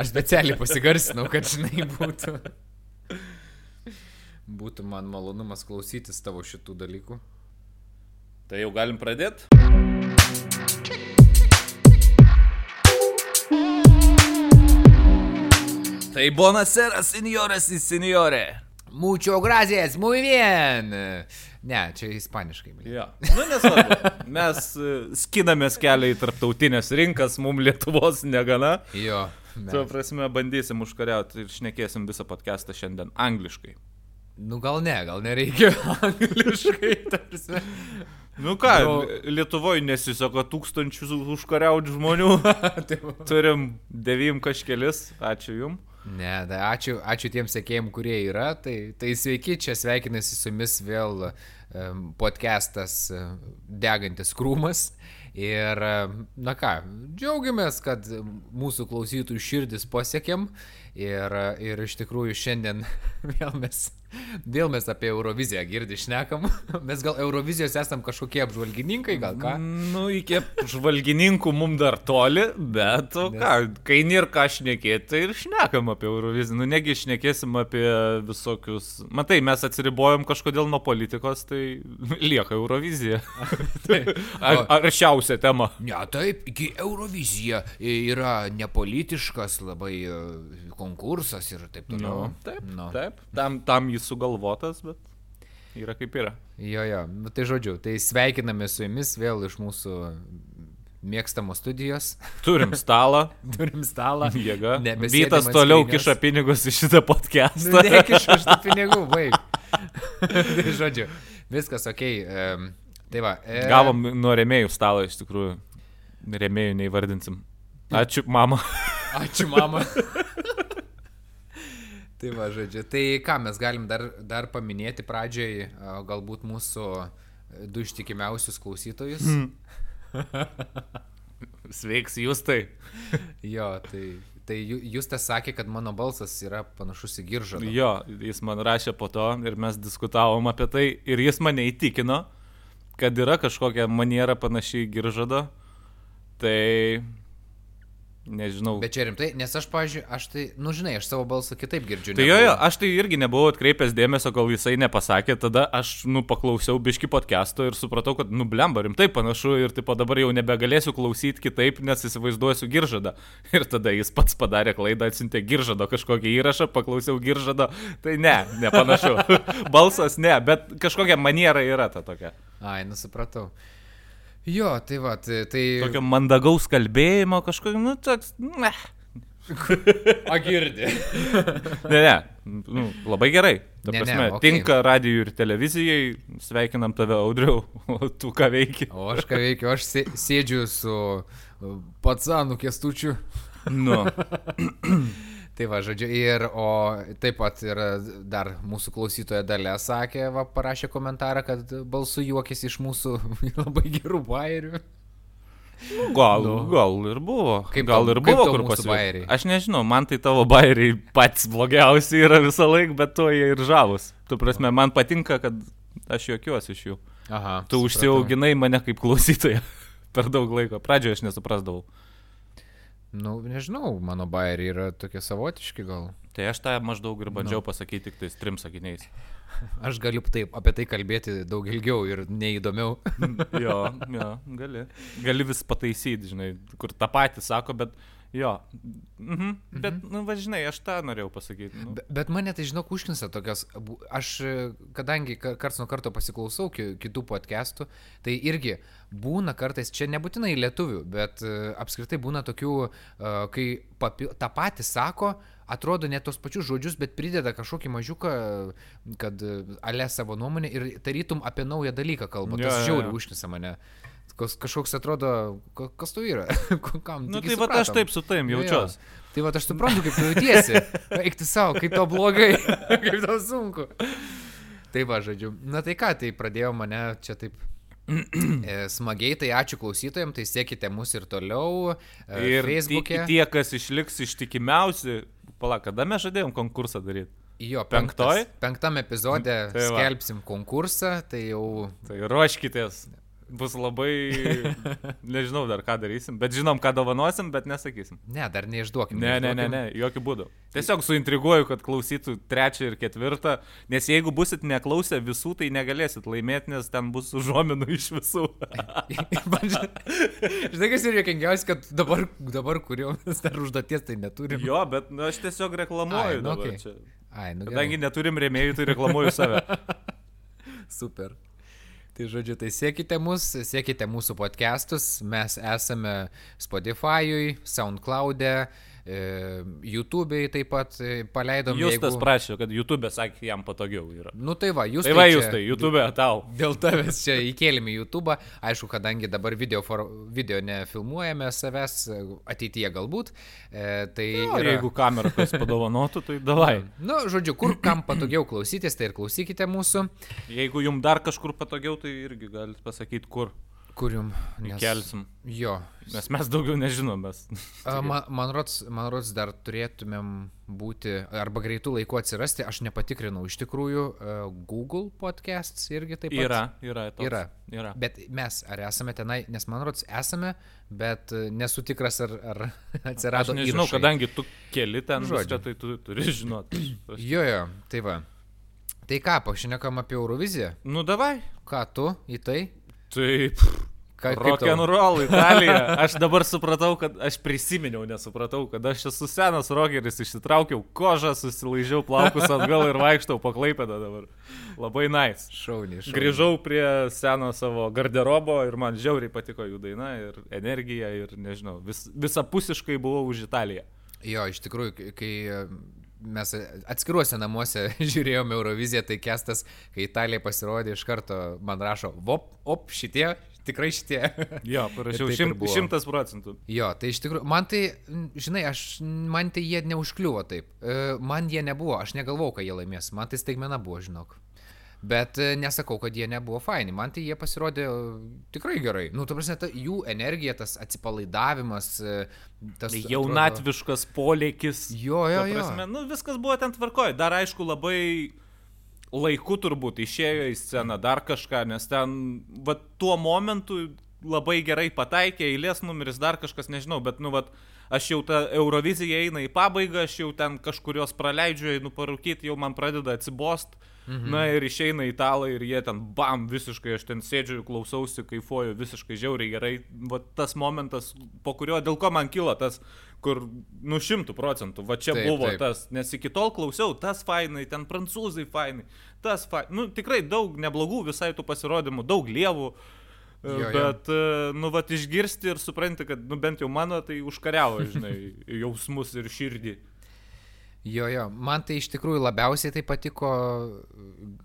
Aš specialiai pasigarsinau, kad žinai būtų. Būtų man malonumas klausytis tavo šitų dalykų. Tai jau galim pradėti? Tai bonasera, senjoras į senjorę. Mucho gracias, muy bien. Ne, čia ispaniškai. Jo. Nu, nesvarbu. Mes e, skinamės kelią į tarptautinės rinkas, mums Lietuvos negana. Jo. Tuo prasme, bandysim užkariauti ir šnekėsim visą podcastą šiandien angliškai. Nu gal ne, gal nereikia angliškai. tarsi. Nu ką, Nu. Lietuvoje nesiseka tūkstančius užkariauti žmonių. Tai. Turim devim kažkelis. Ačiū Jums. Ne, tai ačiū, ačiū tiems sekėjim, kurie yra. Tai, tai sveiki, čia sveikinasi su jumis vėl um, podcastas uh, Degantis krūmas. Ir, na ką, džiaugiamės, kad mūsų klausytojų širdis pasiekėm. Ir, ir iš tikrųjų šiandien vėl mes, vėl mes apie Euroviziją girdį šnekam. Mes gal Eurovizijos esam kažkokie apžvalgininkai, gal ką? Nu, iki žvalgininkų mums dar toli, bet o Nes- ką, kai nėra ką šnekėti, tai ir šnekam apie Euroviziją. Nu, negi šnekėsim apie visokius. Matai, mes atsiribojom kažkodėl nuo politikos, tai lieka Eurovizija. Ar, aršiausia tema. Ne, taip, iki Eurovizija yra nepolitiškas labai konkursas ir taip toliau. taip, Nu. taip. Tam, tam jis sugalvotas, bet yra kaip yra. Jo, jo, nu, tai žodžiu, tai sveikiname su jumis vėl iš mūsų mėgstamos studijos. Turim stalą. Turim stalą. Jėga. Vytas toliau skrynios. kiša pinigus į šitą Nu, podcastą. Nekiš už tų pinigų, baig. tai žodžiu, viskas ok. Um, tai va. E, Gavom nuo remėjų stalo iš tikrųjų. Remėjų neįvardinsim. Ačiū, mama. Ačiū, mama. Tai va, žodžiu. Tai ką mes galim dar, dar paminėti pradžioj, a, galbūt mūsų e, du ištikimiausius klausytojus. Sveiks, jūs tai. Jo, tai, tai Ju- Justas sakė, kad mano balsas yra panašus į giržą. Jo, jis man rašė po to ir mes diskutavom apie tai ir jis mane įtikino, kad yra kažkokia maniera panašiai į giržado. Tai nežinau. Bet čia rimtai, nes aš, pažiūrėjau, aš tai, nu žinai, aš savo balsą kitaip girdžiu. Tai negu- jo, jo, aš tai irgi nebuvau atkreipęs dėmesio, kol jisai nepasakė, tada aš, nu, paklausiau biški podcast'o ir supratau, kad, nu, blemba, rimtai panašu ir taip dabar jau nebegalėsiu klausyti kitaip, nes įsivaizduosiu giržadą. Ir tada jis pats padarė klaidą, atsintė giržado kažkokį įrašą, paklausiau giržado, tai ne, nepanašu. Balsas ne, bet kažkokia maniera yra ta tokia. Ai, nusipratau. Jo, tai va, tai... tai... Tokio mandagaus kalbėjimo, kažkokio, nu, toks, ne. A girdi. Ne, ne, nu, labai gerai. Ta Ne, ne, prasme, okei. tinka radijui ir televizijai, sveikinam tave audriau, o tu ką veiki. O aš ką veikiu, aš sė- sėdžiu su uh, patsanu kestučiu. Nu, Tai va, žodžiu, ir, o taip pat ir dar mūsų klausytoja dalė sakė, va, parašė komentarą, kad balsu juokėsi iš mūsų labai gerų bairių. gal, Nu. gal ir buvo. Kaip gal ir buvo kur bajeriai? Aš nežinau, man tai tavo bairiai patys blogiausi yra visą laiką, bet to jie ir žavus. Tu prasme, man patinka, kad aš juokiuosi iš jų. Aha. Tu supratau. užsiauginai mane kaip klausytoją per daug laiko. Pradžioje aš nesuprasdavau. Nu, nežinau, mano bairiai yra tokie savotiški gal. Tai aš tą maždaug ir Nu. bandžiau pasakyti tik tais trim sakiniais. Aš galiu taip, apie tai kalbėti daug ilgiau ir neįdomiau. Jo, jo, gali. Gali vis pataisyti, žinai, kur tą patį sako, bet jo. Mhm. Bet, nu, va, žinai, aš tą norėjau pasakyti. Nu. Be- Bet mane tai, žinok, užknisa tokios. Aš, e, kadangi ka- karts nuo karto pasiklausau ki- kitų podcastų, tai irgi būna kartais, čia nebūtinai lietuvių, bet e, apskritai būna tokių, e, kai papi, tą patį sako, atrodo net tos pačius žodžius, bet prideda kažkokį mažiuką, kad ale savo nuomonę ir tarytum apie naują dalyką kalba. Jo, Tas jo, jo. žiauriai užknisa mane. Kas, kažkoks atrodo, ka- kas tu yra? Kam? Nu, Taigi tai va, aš taip su taim jaučiuosi. Tai va, aš suprantu, kaip tu jautiesi. Eik tu savo, kaip tau blogai, kaip tau sunku. Tai va, žodžiu. Na tai ką, tai pradėjo mane čia taip e, smagiai, tai ačiū klausytojams, tai sekite mus ir toliau. E, Ir Facebook'e. tie, kas išliks ištikimiausi, pala, kada mes žadėjom konkursą daryti? Jo, penktoj? penktas- Penktam epizode Tai skelbsim konkursą, tai jau Tai ruoškitės. Bus labai, nežinau dar ką darysim, bet žinom, ką dovanosim, bet nesakysim. Ne, dar neišduokim. Ne, ne, ne, neišduokim. ne, jokių būdų. Tiesiog suintriguoju, kad klausytų trečią ir ketvirtą, nes jeigu busit neklausę visų, tai negalėsit laimėti, nes ten bus užuominų iš visų. Žinai, kas yra jokingiausia, kad dabar, dabar kurio mes dar užduoties tai neturim. jo, bet nu, aš tiesiog reklamuoju Ai, nu, dabar okei. čia. Ai, nu Kadangi gerai. neturim rėmėjų, tai reklamuoju save. Super. Tai žodžiu, tai siekite mus, siekite mūsų podcastus, mes esame Spotify'ui, SoundCloud'e, YouTube'ai taip pat e, paleidom. Justas jeigu- prašė, kad YouTube sakė, jam patogiau yra. Nu tai va, jūs Tai va, jūs tai, YouTube tau. Dėl tavęs čia įkėlėme YouTube, aišku, kadangi dabar video, for, video nefilmuojame savęs, ateityje galbūt, e, tai O jeigu kamera kas padovanotų, tai davai. Nu, žodžiu, kur kam patogiau klausytis, tai ir klausykite mūsų. Jeigu jums dar kažkur patogiau, tai irgi galite pasakyti, kur Kur jum? kelsim. Jo. Nes mes daugiau nežinom, mes. A, Man, man rods, man rods, dar turėtumėm būti, arba greitų laikų atsirasti, aš nepatikrinau, iš tikrųjų, Google podcasts irgi taip pat. Yra, yra. Toks. Yra. yra. Bet mes ar esame tenai, nes man rods esame, bet nesu tikras, ar, ar atsirado. Aš nežinau, įrašai. kadangi tu keli ten Žodžiu. tai tu turi žinoti. Jo, jo, tai va. Tai ką, pašnekam apie Euroviziją? Nu, davai. Ką tu į tai? Taip. And roll Italija. Aš dabar supratau, kad aš prisiminiau, nesupratau, kad aš esu senas rockeris, išsitraukiau kožą, susilaižiau plaukus atgal ir vaikštau paklaipėdą dabar. Labai nice. Šauniai, šauniai. Grįžau prie seno savo garderobo ir man žiauriai patiko jų daina ir energija ir nežinau, vis, visapusiškai buvau už Italiją. Jo, iš tikrųjų, kai- mes atskiruose namuose žiūrėjome Euroviziją, tai kestas, kai Italija pasirodė, iš karto man rašo, vop, op, šitie, tikrai šitie. Jo, parašiau buvo. šimtas procentų. Jo, tai iš tikrųjų, man tai, žinai, aš, man tai jie neužkliuvo taip. E, Man jie nebuvo, aš negalvojau, kad jie laimės, man tai staigmena buvo, žinok. Bet e, nesakau, kad jie nebuvo faini, man tai jie pasirodė e, tikrai gerai. Nu, tu prasme, ta, jų energija, tas atsipalaidavimas, e, tas... atrodo- Jaunatviškas polėkis. Jo, jo, jo. prasme, nu, viskas buvo ten tvarkoje. Dar aišku, labai laiku turbūt išėjo į sceną dar kažką, nes ten, va, tuo momentu labai gerai pataikė, eilės numeris, dar kažkas, nežinau, bet, nu, va, aš jau ta Eurovizija eina į pabaigą, aš jau ten kažkurios praleidžiu, einu parūkyti, jau man pradeda atsibost. Mhm. Na ir išeina italai ir jie ten, bam, visiškai, aš ten sėdžiu, klausausi, kaifuoju, visiškai žiauriai gerai. Va tas momentas, po kurio, dėl ko man kilo tas, kur, nu, šimtų procentų, va čia Taip, buvo taip. tas, nes iki tol klausiau, tas fainai, ten prancūzai fainai, tas fainai, nu, tikrai daug neblogų visai tų pasirodymų, daug lievų. Jo, jo. Bet, e, nu, va, išgirsti ir supranti, kad, nu, bent jau mano tai užkariavo, žinai, jausmus ir širdį. Jo, jo, man tai iš tikrųjų labiausiai tai patiko,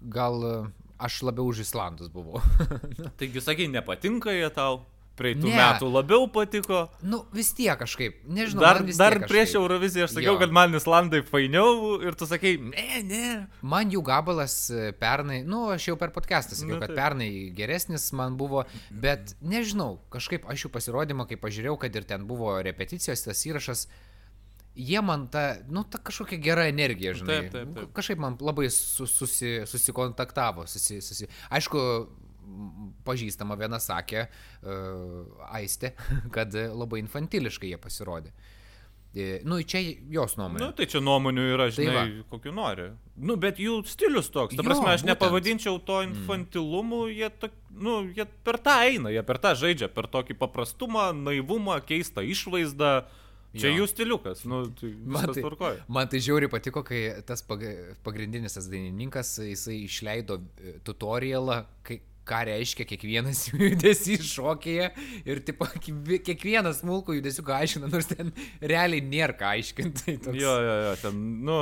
gal e, aš labiau už Islandus buvau. Taigi, sakai, nepatinka jie tau, praeitų Ne. metų labiau patiko. nu, vis tiek kažkaip, nežinau. Dar, vis dar tiek prieš kažkaip. Euroviziją aš sakiau, Jo. kad man Islandai fainiau ir tu sakei, ne, ne. Man jų gabalas e, pernai, nu, aš jau per podcastą sakiau, Nu, kad taip. pernai geresnis man buvo, bet nežinau, kažkaip aš jų pasirodymą, kai pažiūrėjau, kad ir ten buvo repeticijos, tas įrašas, jie man ta, nu, ta kažkokia gera energija, žinai. Taip, taip, taip. Kažkaip man labai su, susi, susikontaktavo, susi, susi. Aišku, pažįstama viena sakė, uh, Aistė, kad labai infantiliškai jie pasirodė. E, Nu, čia jos nuomonė. Nu, tai čia nuomonių yra, Tai žinai, tai kokiu nori. Nu, bet jų stilius toks. Ta Jo, prasme, aš būtent. nepavadinčiau to infantilumu, jie, to, nu, jie per tą eina, jie per tą žaidžia, per tokį paprastumą, naivumą, keistą išvaizdą. Čia Jo. jų stiliukas, nu, tai Man tai, tvarkoja. man tai žiauriai patiko, kai tas pag pagrindinis tas dainininkas, jisai išleido e, tutorialą, kai, ką reiškia kiekvienas judesys šokėje ir tipo, kiekvie- kiekvienas smulkų judesiuką aiškina, nors ten realiai nėra ką aiškinti. Tai toks... Jo, jo, jo, ten, nu,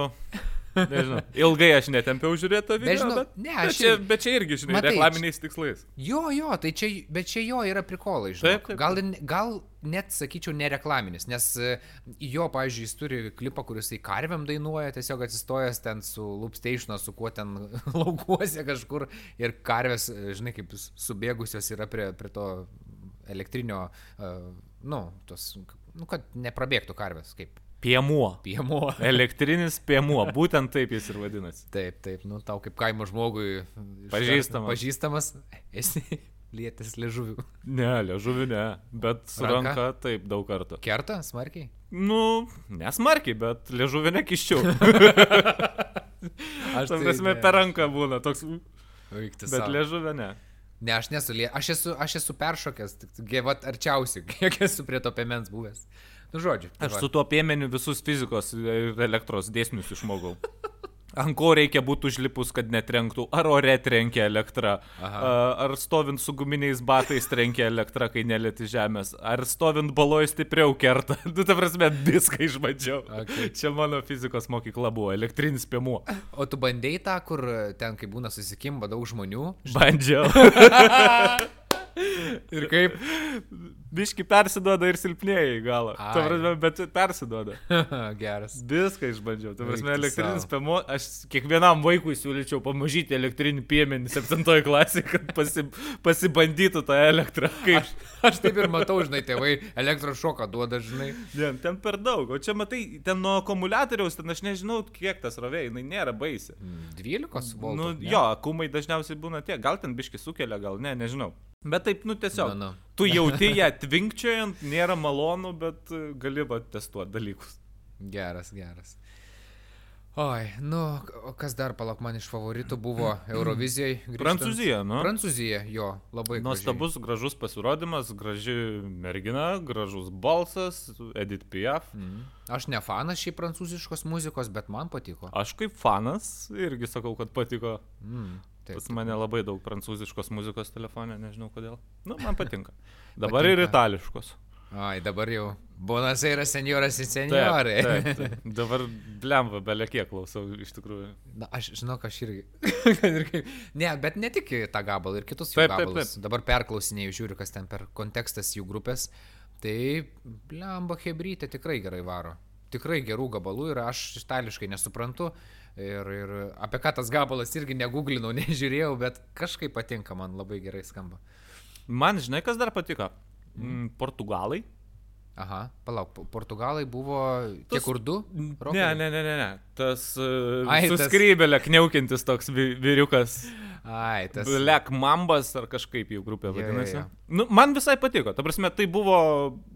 nežinau. Ilgai aš netempiau žiūrėti video, žinau, bet, ne, bet, aš čia, ir- bet čia irgi, žinai, Matai, reklaminiais tikslais. Jo, jo, tai čia, bet čia jo yra prikolai, žinai. Taip, taip. Gal, gal net sakyčiau nereklaminis, nes e, jo, pavyzdžiui, jis turi klipą, kuris į karviam dainuoja, tiesiog atsistojęs ten su Loopstation, su kuo ten laukuose kažkur ir karvės, e, žinai, kaip subėgusios yra prie, prie to elektrinio, uh, nu, tos, nu, kad neprabėgtų karvės, kaip Piemuo. piemuo. Elektrinis piemuo, būtent taip jis ir vadinasi. Taip, taip, nu tau kaip kaimo žmogui Pažįstamas. Pažįstamas. Esi. Lietės liežuvių. Ne, liežuviu ne, bet su Ranka? ranka taip daug kartų. Kerta, smarkiai? Nu, nesmarkiai, bet liežuviu nekiščiau. Aš Tam prasme, per ranką būna toks, Vaikti bet liežuviu ne. Ne, aš nesu, aš esu, aš esu peršokęs, tik gyvat arčiausiai, kiek esu prie to piemens buvęs. Nu, žodžiu. tai Aš va. su tuo piemeniu visus fizikos ir elektros dėsnius išmokau. Ant ko reikia būti užlipus, kad netrenktų, ar ore trenkia elektra, Aha. ar stovint su guminiais batais trenkia elektra, kai nelėti žemės, ar stovint baloje stipriau kerta. Tu, ta prasme, viską išbandžiau. Okay. Čia mano fizikos mokykla buvo, elektrinis piemuo. O tu bandėjai tą, kur ten, kai būna susikimba daug žmonių. Bandžiau. Ir kaip? Biški persiduoda ir silpnėjai galą. Prasme, bet persiduoda. Geras. Viską išbandžiau. Tai prasme, tu elektrinis pėmo, aš kiekvienam vaikui siūlyčiau pamažyti elektrinį piemenį 7 klasėje, kad pasi, pasibandytų tą elektrą. Kaip... Aš taip ir matau, žinai, tėvai elektros šoką duoda, žinai. Ne, ten per daug. O čia matai, ten nuo akumuliatoriaus, ten aš nežinau, kiek tas rovė, jinai nėra baisi. 12 voltų. Nu, ne? jo, akumai dažniausiai būna tie, gal ten biški sukelia, gal ne, nežinau. Bet taip, nu tiesiog. Nu, nu. Tu jauti ją tvinkčiojant, nėra malonu, bet e, gali va testuoti dalykus. Geras, geras. Oi, nu, o kas dar, palak, man iš favoritų buvo Eurovizijoje. grįžtant. Prancūzija, nu. Prancūzija, jo, labai. Nuostabus, gražus pasirodymas, graži mergina, gražus balsas, Edith Piaf. Mhm. Aš ne fanas šiaip prancūziškos muzikos, bet man patiko. Aš kaip fanas irgi sakau, kad patiko. Mm, taip. Pas mane labai daug prancūziškos muzikos telefone, nežinau kodėl. Nu, man patinka. Dabar Patinka. ir itališkos. Ai, dabar jau. Bonas yra senjoras ir Taip, senjorai. taip, taip. Dabar blemba, belie kiek klausau, iš tikrųjų. Na, aš žinau, aš irgi. Ne, bet ne tik tą gabalą, ir kitus jų Taip, taip, gabalus. Dabar perklausinėjau, žiūriu, kas ten per kontekstas jų grupės. Tai, blemba, hebrytė tikrai gerai varo. Tikrai gerų gabalų ir aš itališkai nesuprantu. Ir, ir apie ką tas gabalas irgi neguglinau, nežiūrėjau, bet kažkaip patinka, man labai gerai skamba. Man, žinai, kas dar patiko? Mm, Portugalai. Aha, palauk, po- portugalai buvo tie Tas- kur du? Ne, Rokeriai? ne, ne, ne, ne. Tas uh, tas- suskrybelė, kniaukintis toks vi- vyriukas. Ai, tas. Black Mambas ar kažkaip jų grupė Jo, jo, vadinasi. jo. Nu, man visai patiko. Ta prasme, tai buvo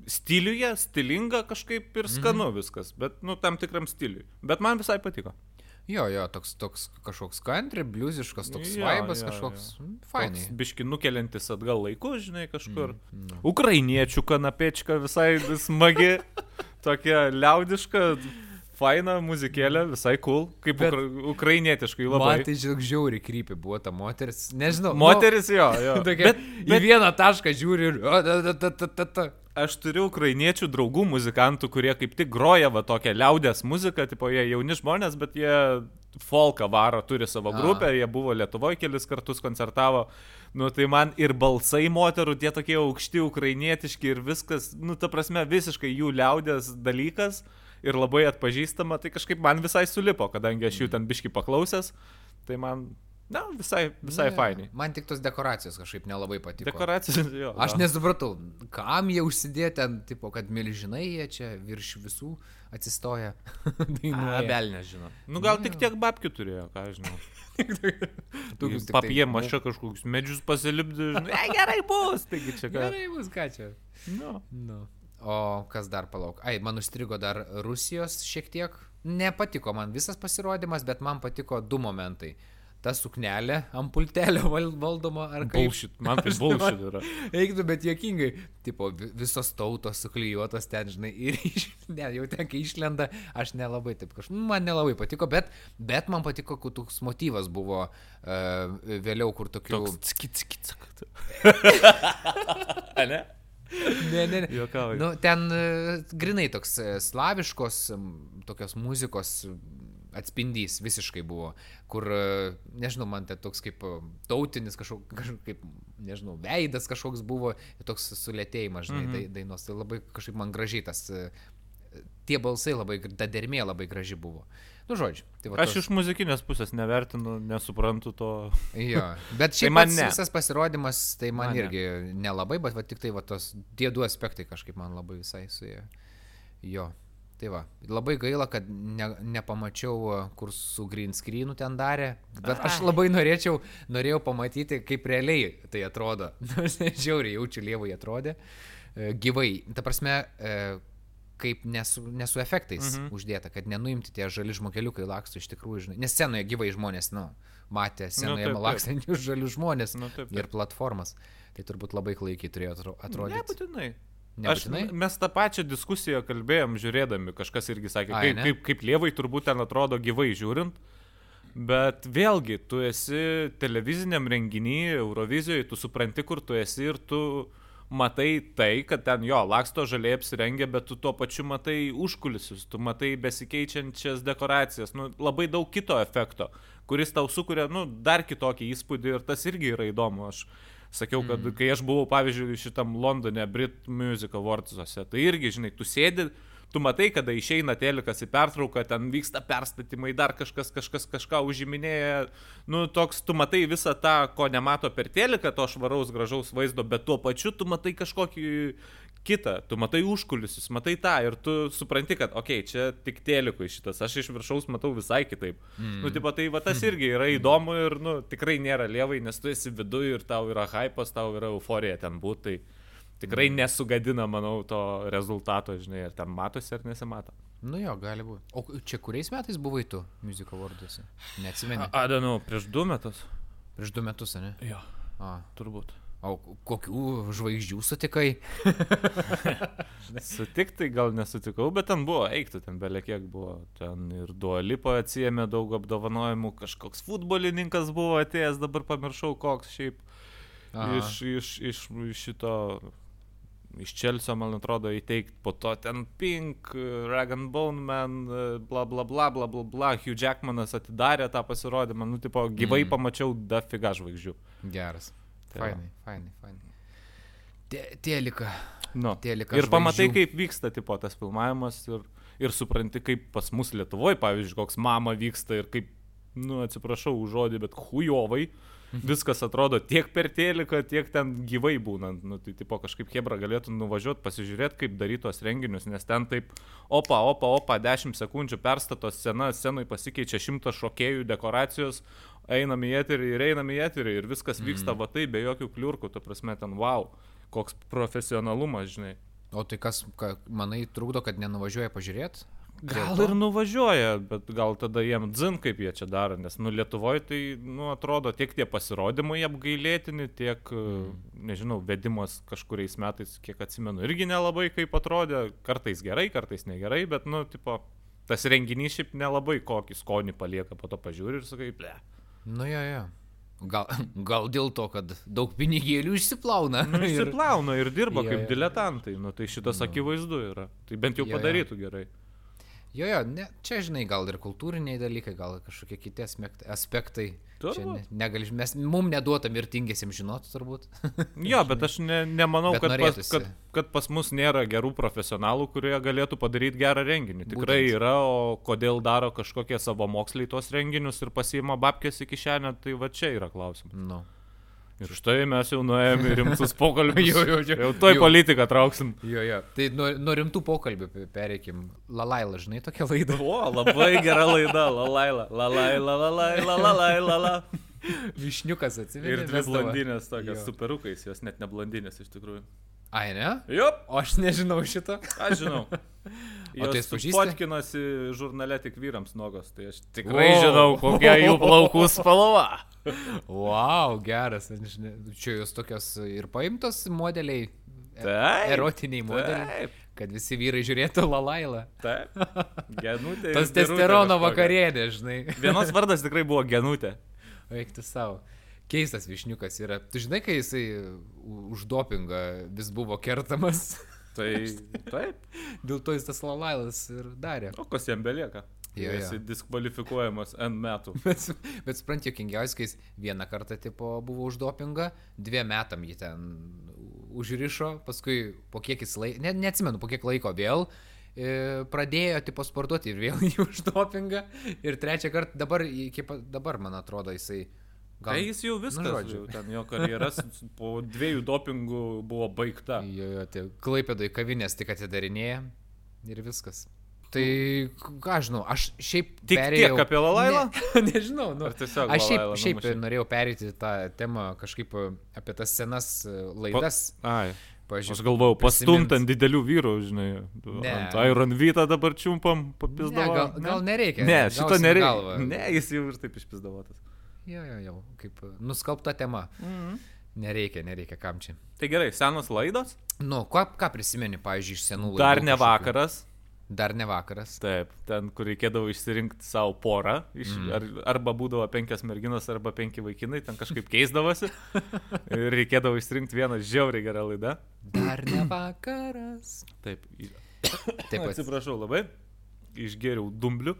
stiliuje, stilinga kažkaip Mhm. ir skanu viskas, bet, nu, tam tikram stiliui. Bet man visai patiko. Jo, jo, toks, toks kažkoks country, bliuziškas, toks Jo, vaibas jo, kažkoks. jo. mm, Fainai. Biški nukeliantis atgal laiku, žinai, kažkur. Mm, no. Ukrainiečių kanapečka visai smagi, tokia liaudiška, faina muzikėlė, visai cool, kaip Bet- ukra ukrainietiškai labai. Man tai žinok, žiauri krypi buvo ta moteris. Nežinau. Moteris jo, jo. Nu, tokia, Bet, į vieną tašką žiūri ir... ta, ta, ta, ta, aš turiu ukrainiečių draugų muzikantų, kurie kaip tik groja va tokią liaudės muziką, tipo jie jauni žmonės, bet jie folką varo, turi savo A. grupę, jie buvo Lietuvoje kelis kartus koncertavo. Nu tai man ir balsai moterų, tie tokie aukšti ukrainietiški ir viskas, nu ta prasme, visiškai jų liaudės dalykas ir labai atpažįstama, tai kažkaip man visai sulipo, kadangi aš jų ten biški paklausęs, tai man, na, visai, visai Ne, fainai. Man tik tos dekoracijos kažkaip nelabai patiko. Dekoracijos, jo. Aš nesupratau, kam jie užsidėti ten, tipo, kad milžinai jie čia virš visų atsistoja. A, dainuoja. bel nežinau. Nu gal Ne. tik tiek babkių turėjo, ką žinau. Tik tai- Papie mašia kažkokius medžius pasilipdė. žinai, E, gerai bus, taigi čia ką. Gerai bus, ką čia. Nu. Nu. O kas dar palauk? Ai, man užstrigo dar Rusijos šiek tiek. Nepatiko man visas pasirodymas, bet man patiko du momentai. Ta suknelė ant pultelio val- valdoma ar kaip. Bullshit, man tai bullshit yra. Eiktų, bet jokingai. Tipo, vi- visos tautos suklyjuotos ten, žinai, ir iš, ne, jau ten, kai išlenda, aš nelabai taip kažkaip, man nelabai patiko, bet, bet man patiko, kur toks motyvas buvo uh, vėliau, kur tokių... Toks skit, skit, skit. ne? Ne, ne, ne. Juokauju. Nu, ten e, grinai toks e, slaviškos, tokios muzikos atspindys visiškai buvo, kur, e, nežinau, man tai toks kaip tautinis kažkoks, kažkoks kaip, nežinau, veidas kažkoks buvo, toks sulėtėjimas, žinai, mm -hmm. dainos, tai labai kažkaip man gražiai tas, tie balsai labai, ta dermė labai graži buvo. Nu, žodžiu, tai va. Aš iš muzikinės pusės nevertinu, nesuprantu to. Jo, bet šiaip man man ne. visas pasirodymas, tai man, Man man ne. irgi nelabai, bet va, tik tai va tos tie du aspektai kažkaip man labai visai suėjo. Jo. Tai va, labai gaila, kad ne, nepamačiau, kur su green screenu ten darė, bet aš labai norėčiau, norėjau pamatyti, kaip realiai tai atrodo. Nors žiauriai jaučiu lievai atrodė. E, gyvai, ta prasme, e, kaip nesu, nesu efektais mhm. uždėta, kad nenuimti tie žali žmogeliukai lakstų iš tikrųjų, žinai. Nes scenoje gyvai žmonės, nu, matė scenoje nu, lakstančius žalius žmonės nu, taip, taip. ir platformas. Tai turbūt labai klaikiai turėjo atrodyti. Nebūtinai. Aš, mes tą pačią diskusiją kalbėjom žiūrėdami, kažkas irgi sakė, Ai, kaip, ne? kaip, kaip lievai turbūt ten atrodo gyvai žiūrint, bet vėlgi, tu esi televiziniam renginį, Eurovizijoje, tu supranti, kur tu esi ir tu matai tai, kad ten jo, laksto žaliai apsirengę, bet tu tuo pačiu matai užkulisius, tu matai besikeičiančias dekoracijas, nu, labai daug kito efekto, kuris tau sukuria, nu, dar kitokį įspūdį ir tas irgi yra įdomu. Aš Sakiau, kad mm. kai aš buvau, pavyzdžiui, šitam Londone, Brit Music Awardsuose, tai irgi, žinai, tu sėdi, tu matai, kada išeina telikas į pertrauką, ten vyksta perstatymai, dar kažkas, kažkas kažką užiminėja. Nu, toks, tu matai visą tą, ko nemato per teliką, to švaraus, gražaus vaizdo, bet tuo pačiu tu matai kažkokį kita, tu matai užkulisius, matai tą ir tu supranti, kad, okei, okay, čia tik telikui šitas, aš iš viršaus matau visai kitaip. Mm. Nu, tipo, tai va tas irgi yra įdomu ir, nu, tikrai nėra lievai, nes tu esi viduje ir tau yra hypas, tau yra euforija ten būti, tai tikrai mm. nesugadina, manau, to rezultato, žinai, ar ten matosi ar nesimato. Nu jo, gali būti. O čia kuriais metais buvai tu muziko varduose? Neatsimeni. Adanu, prieš du metus. Prieš du metus, ne? Jo. A. Turbūt. O kokių žvaigždžių sutikai? Sutiktai gal nesutikau, bet ten buvo, eiktų ten beliekiek buvo. Ten ir Duolipo atsijėmė daug apdovanojimų, kažkoks futbolininkas buvo atėjęs, dabar pamiršau koks šiaip. Aha. Iš, iš, iš, iš šito, iš Čelsio, man atrodo, įteikti po to ten Pink, Rag and Bone Man, bla bla bla bla bla bla, Hugh Jackmanas atidarė tą pasirodymą, nu, tipo, gyvai mm. pamačiau dafiga žvaigždžių. Geras. Tai fainai, fainai, fainai. Tėlika. Nu. Tėlika ir žvaigždžių. pamatai, kaip vyksta tipo tas filmavimas ir, ir supranti, kaip pas mus Lietuvoje, pavyzdžiui, koks mama vyksta ir kaip, nu, atsiprašau už žodį, bet hujovai. Viskas atrodo tiek per tėliką, tiek ten gyvai būnant. Nu, tai tipo kažkaip Hebra galėtų nuvažiuoti, pasižiūrėti, kaip darytos renginius, nes ten taip, opa, opa, opa, 10 sekundžių perstato scena, scenui pasikeičia šimtas šokėjų, dekoracijos, einam į eterį ir einam į eterį ir viskas vyksta mm. va taip, be jokių kliurkų, tu prasme ten wow, koks profesionalumas, žinai. O tai kas, ką, manai, trukdo, kad nenuvažiuoja pažiūrėti? Gal ir nuvažiuoja, bet gal tada jiem dzin, kaip jie čia daro, nes, nu, Lietuvoje tai, nu, atrodo, tiek tie pasirodymai apgailėtini, tiek, mm. nežinau, vedimas kažkuriais metais, kiek atsimenu, irgi nelabai kaip atrodė, kartais gerai, kartais negerai, bet, nu, tipo, tas renginys šiaip nelabai kokį skonį palieka, po to pažiūri ir sakai, ble. Nu, jo, jo. Gal, gal dėl to, kad daug pinigėlių išsiplauna. Nu, išsiplauna ir dirba jo, kaip jo. diletantai. Nu, tai šitas nu. akivaizdu yra. Tai bent jau jo, padarytų jo. gerai. Jo, jo, ne, čia žinai, gal ir kultūriniai dalykai, gal kažkokie kiti aspektai. Ne, negali, mes, mums neduota mirtingėsim žinoti, turbūt. jo, bet aš ne, nemanau, bet kad, pas, kad, kad pas mus nėra gerų profesionalų, kurie galėtų padaryti gerą renginį. Tikrai Būtent. yra, o kodėl daro kažkokie savo moksliai tos renginius ir pasiima babkės į kišenę, tai va čia yra klausimas. Nu. Ir štai mes jau nuėjome į rimtus pokalbius. jo, jo, jo. Jau toj politiką trauksim. Jo, jo. Tai nuo, nuo rimtų pokalbių pereikim. Lalaila, žinai, tokia laida. O, labai gera laida. Lalaila. Lalaila, lalaila, lalaila. La. Višniukas atsiveria. Ir dvi blondinės tokios superukais, jos net ne blondinės iš tikrųjų. Ai, ne? Jop. O aš nežinau šito. Aš žinau. O tai pažįsti? Fotkinosi žurnale tik vyrams nogos, tai aš tikrai wow. žinau, kokia jų plaukų spalva. wow, geras. Čia jos tokios ir paimtos modeliai. E, taip. Erotiniai modeliai. Taip. Kad visi vyrai žiūrėtų Lalailą. Taip. Genutė. Tas testosterono vakarienė, žinai. Vienos vardas tikrai buvo Genutė. Eikti savo keistas višniukas yra. Tu žinai, kai jisai už dopingą vis buvo kertamas. Tai taip. Dėl to jis tas lalailas ir darė. O kas jam belieka? Jo, jo. diskvalifikuojamas N metų. bet, bet suprant, jokingiausiai, kai jis vieną kartą tipo, buvo už dopingą, dviem metam jį ten užrišo, paskui po kiek jis laiko, ne, neatsimenu, po kiek laiko vėl e, pradėjo tipo sportuoti ir vėl jį už dopingą. Ir trečią kartą dabar, iki dabar, man atrodo, jisai Gal... Tai jis jau viskas, nu, žodžiu. ten jo karjeras po dviejų dopingų buvo baigta. Jo, jo, tai Klaipėdai kavinės tik atidarinėja ir viskas. Tai, ką žinau, aš šiaip... Tik perėjau... tiek apie Lalailą? Ne, nežinau, nu. Ar tiesiog Aš šiaip, Lalailą šiaip numušei? norėjau perėti tą temą kažkaip e, apie tas senas e, laidas. Ai. Pavyzdžiui, Aš galvojau, pastumt ant didelių vyrų, žinai. Ne. Ant Iron Vytą dabar čiumpam, Ne, papizdavo. gal, gal nereikia. Ne, šito nereikia. galvą. Ne, jis jau ir taip išpizdavotas. Jo, jo, jau, kaip e, nuskalbta tema. Mhm. Nereikia, nereikia, kam čia. Tai gerai, senas laidas. Nu, ką, ką prisimeni, pavyzdžiui, iš senų laidų? Dar ne kažkokių? vakaras. Dar ne vakaras. Taip, ten, kur reikėdavo išsirinkti savo porą. Iš, mm. ar, arba būdavo penkias merginos, arba penki vaikinai, ten kažkaip keisdavosi. ir reikėdavo išsirinkti vieną žiauriai gerą laidą. Dar ne vakaras. Taip, Taip atsiprašau labai. Išgėriau dumblių.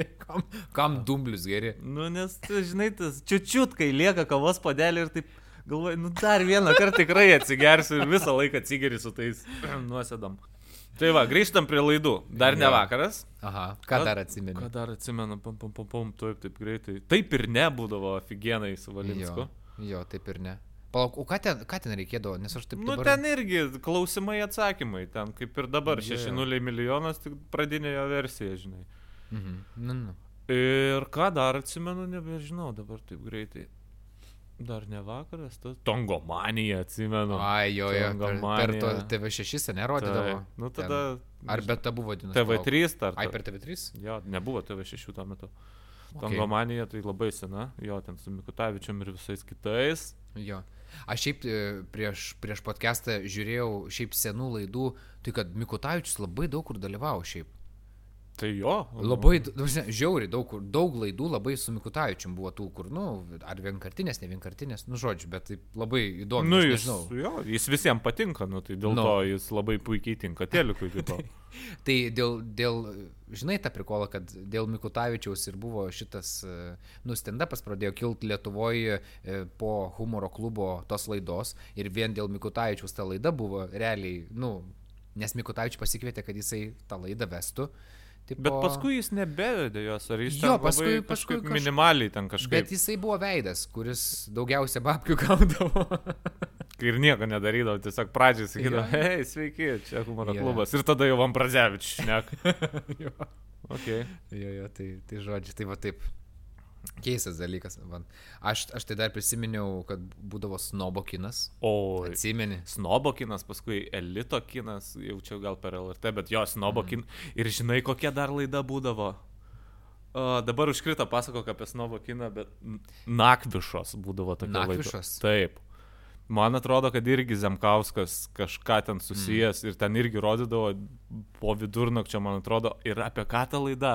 Tai kam, kam dumblius geri? Nu, nes, tu žinai, tas čiučiut, kai lieka kavos padelį ir taip galvoju, nu dar vieną kartą tikrai atsigersiu ir visą laiką atsigeri su tais nuosėdam. Tai va, grįžtam prie laidų. Dar ne vakaras. Aha, ką dar atsimeni? Ką dar atsimenu, pam, pam, pam, pam, taip, taip greitai. Taip ir nebūdavo aфиgenai su Valinsku. Jo, jo, taip ir ne. Palauk, o ką ten, ką ten reikėdavo, nes aš taip Nu, dabar... ten irgi klausimai atsakymai, ten kaip ir dabar jo. 6-0 milijonas, tik pradinė jo versija, žinai. Mhm. Nu, nu. Ir ką dar atsimenu, nebežinau dabar taip greitai. Dar ne vakaras, tas Tongomanija atsimenu. Ai, jo, jo, per, per Tangomanija. to TV6 nerodydavo. Taip. Nu Ten. tada. Ar beta buvo dinas? TV3 ar Ai, per TV3? Jo, nebuvo TV6 tuo metu. Okay. Tangomanija tai labai sena, jo, ten su Mikutavičium ir visais kitais. Jo. Aš šiaip e, prieš, prieš podcastą žiūrėjau šiaip senų laidų, tai kad Mikutavičius labai daug kur dalyvavo šiaip. Tai jo. Labai, prasme, žiauriai daug, daug laidų labai su Mikutavičium buvo tų, kur, nu, ar vienkartinės, ne vienkartinės, nu, žodžiu, bet taip labai įdomu. Nu, jis, jo, jis visiems patinka, nu, tai dėl Nu. to jis labai puikiai tinka telikui kito. Tai dėl, dėl, žinai tą prikolą, kad dėl Mikutavičiaus ir buvo šitas, nu, stand-upas pradėjo kilti Lietuvoje po humoro klubo tos laidos ir vien dėl Mikutavičiaus ta laida buvo realiai, nu, nes Mikutavičius pasikvietė, kad jisai tą laidą vestų. Tipo, Bet paskui jis nebevedė jos, ar jis Jo, ten paskui- labai paskui kažkaip kaž- minimaliai ten kažkaip. Bet jisai buvo veidas, kuris daugiausia babkių gaudavo. Ir nieko nedarydavo, tiesiog pradžiai sakydavo, Jo. hei, sveiki, čia humoro Jo. klubas. Ir tada jau Ambrazevičius šnek. jo, Okay. jo, jo, tai, tai žodžiu, tai va taip. Keistas dalykas. Aš, aš tai dar prisiminiau, kad būdavo snobo kinas. O, Atsimeni. snobo kinas, paskui elito kinas, jaučiau gal per LRT, bet jo, snobo Mhm. kin. Ir žinai, kokia dar laida būdavo. O, dabar užkrito pasakok apie snobo kiną, bet nakvišos būdavo tokia laida. Nakvišos? Taip. Man atrodo, kad irgi Zemkauskas kažką ten susijęs mm. ir ten irgi rodydavo po vidurnakčio, man atrodo, ir apie ką ta laida.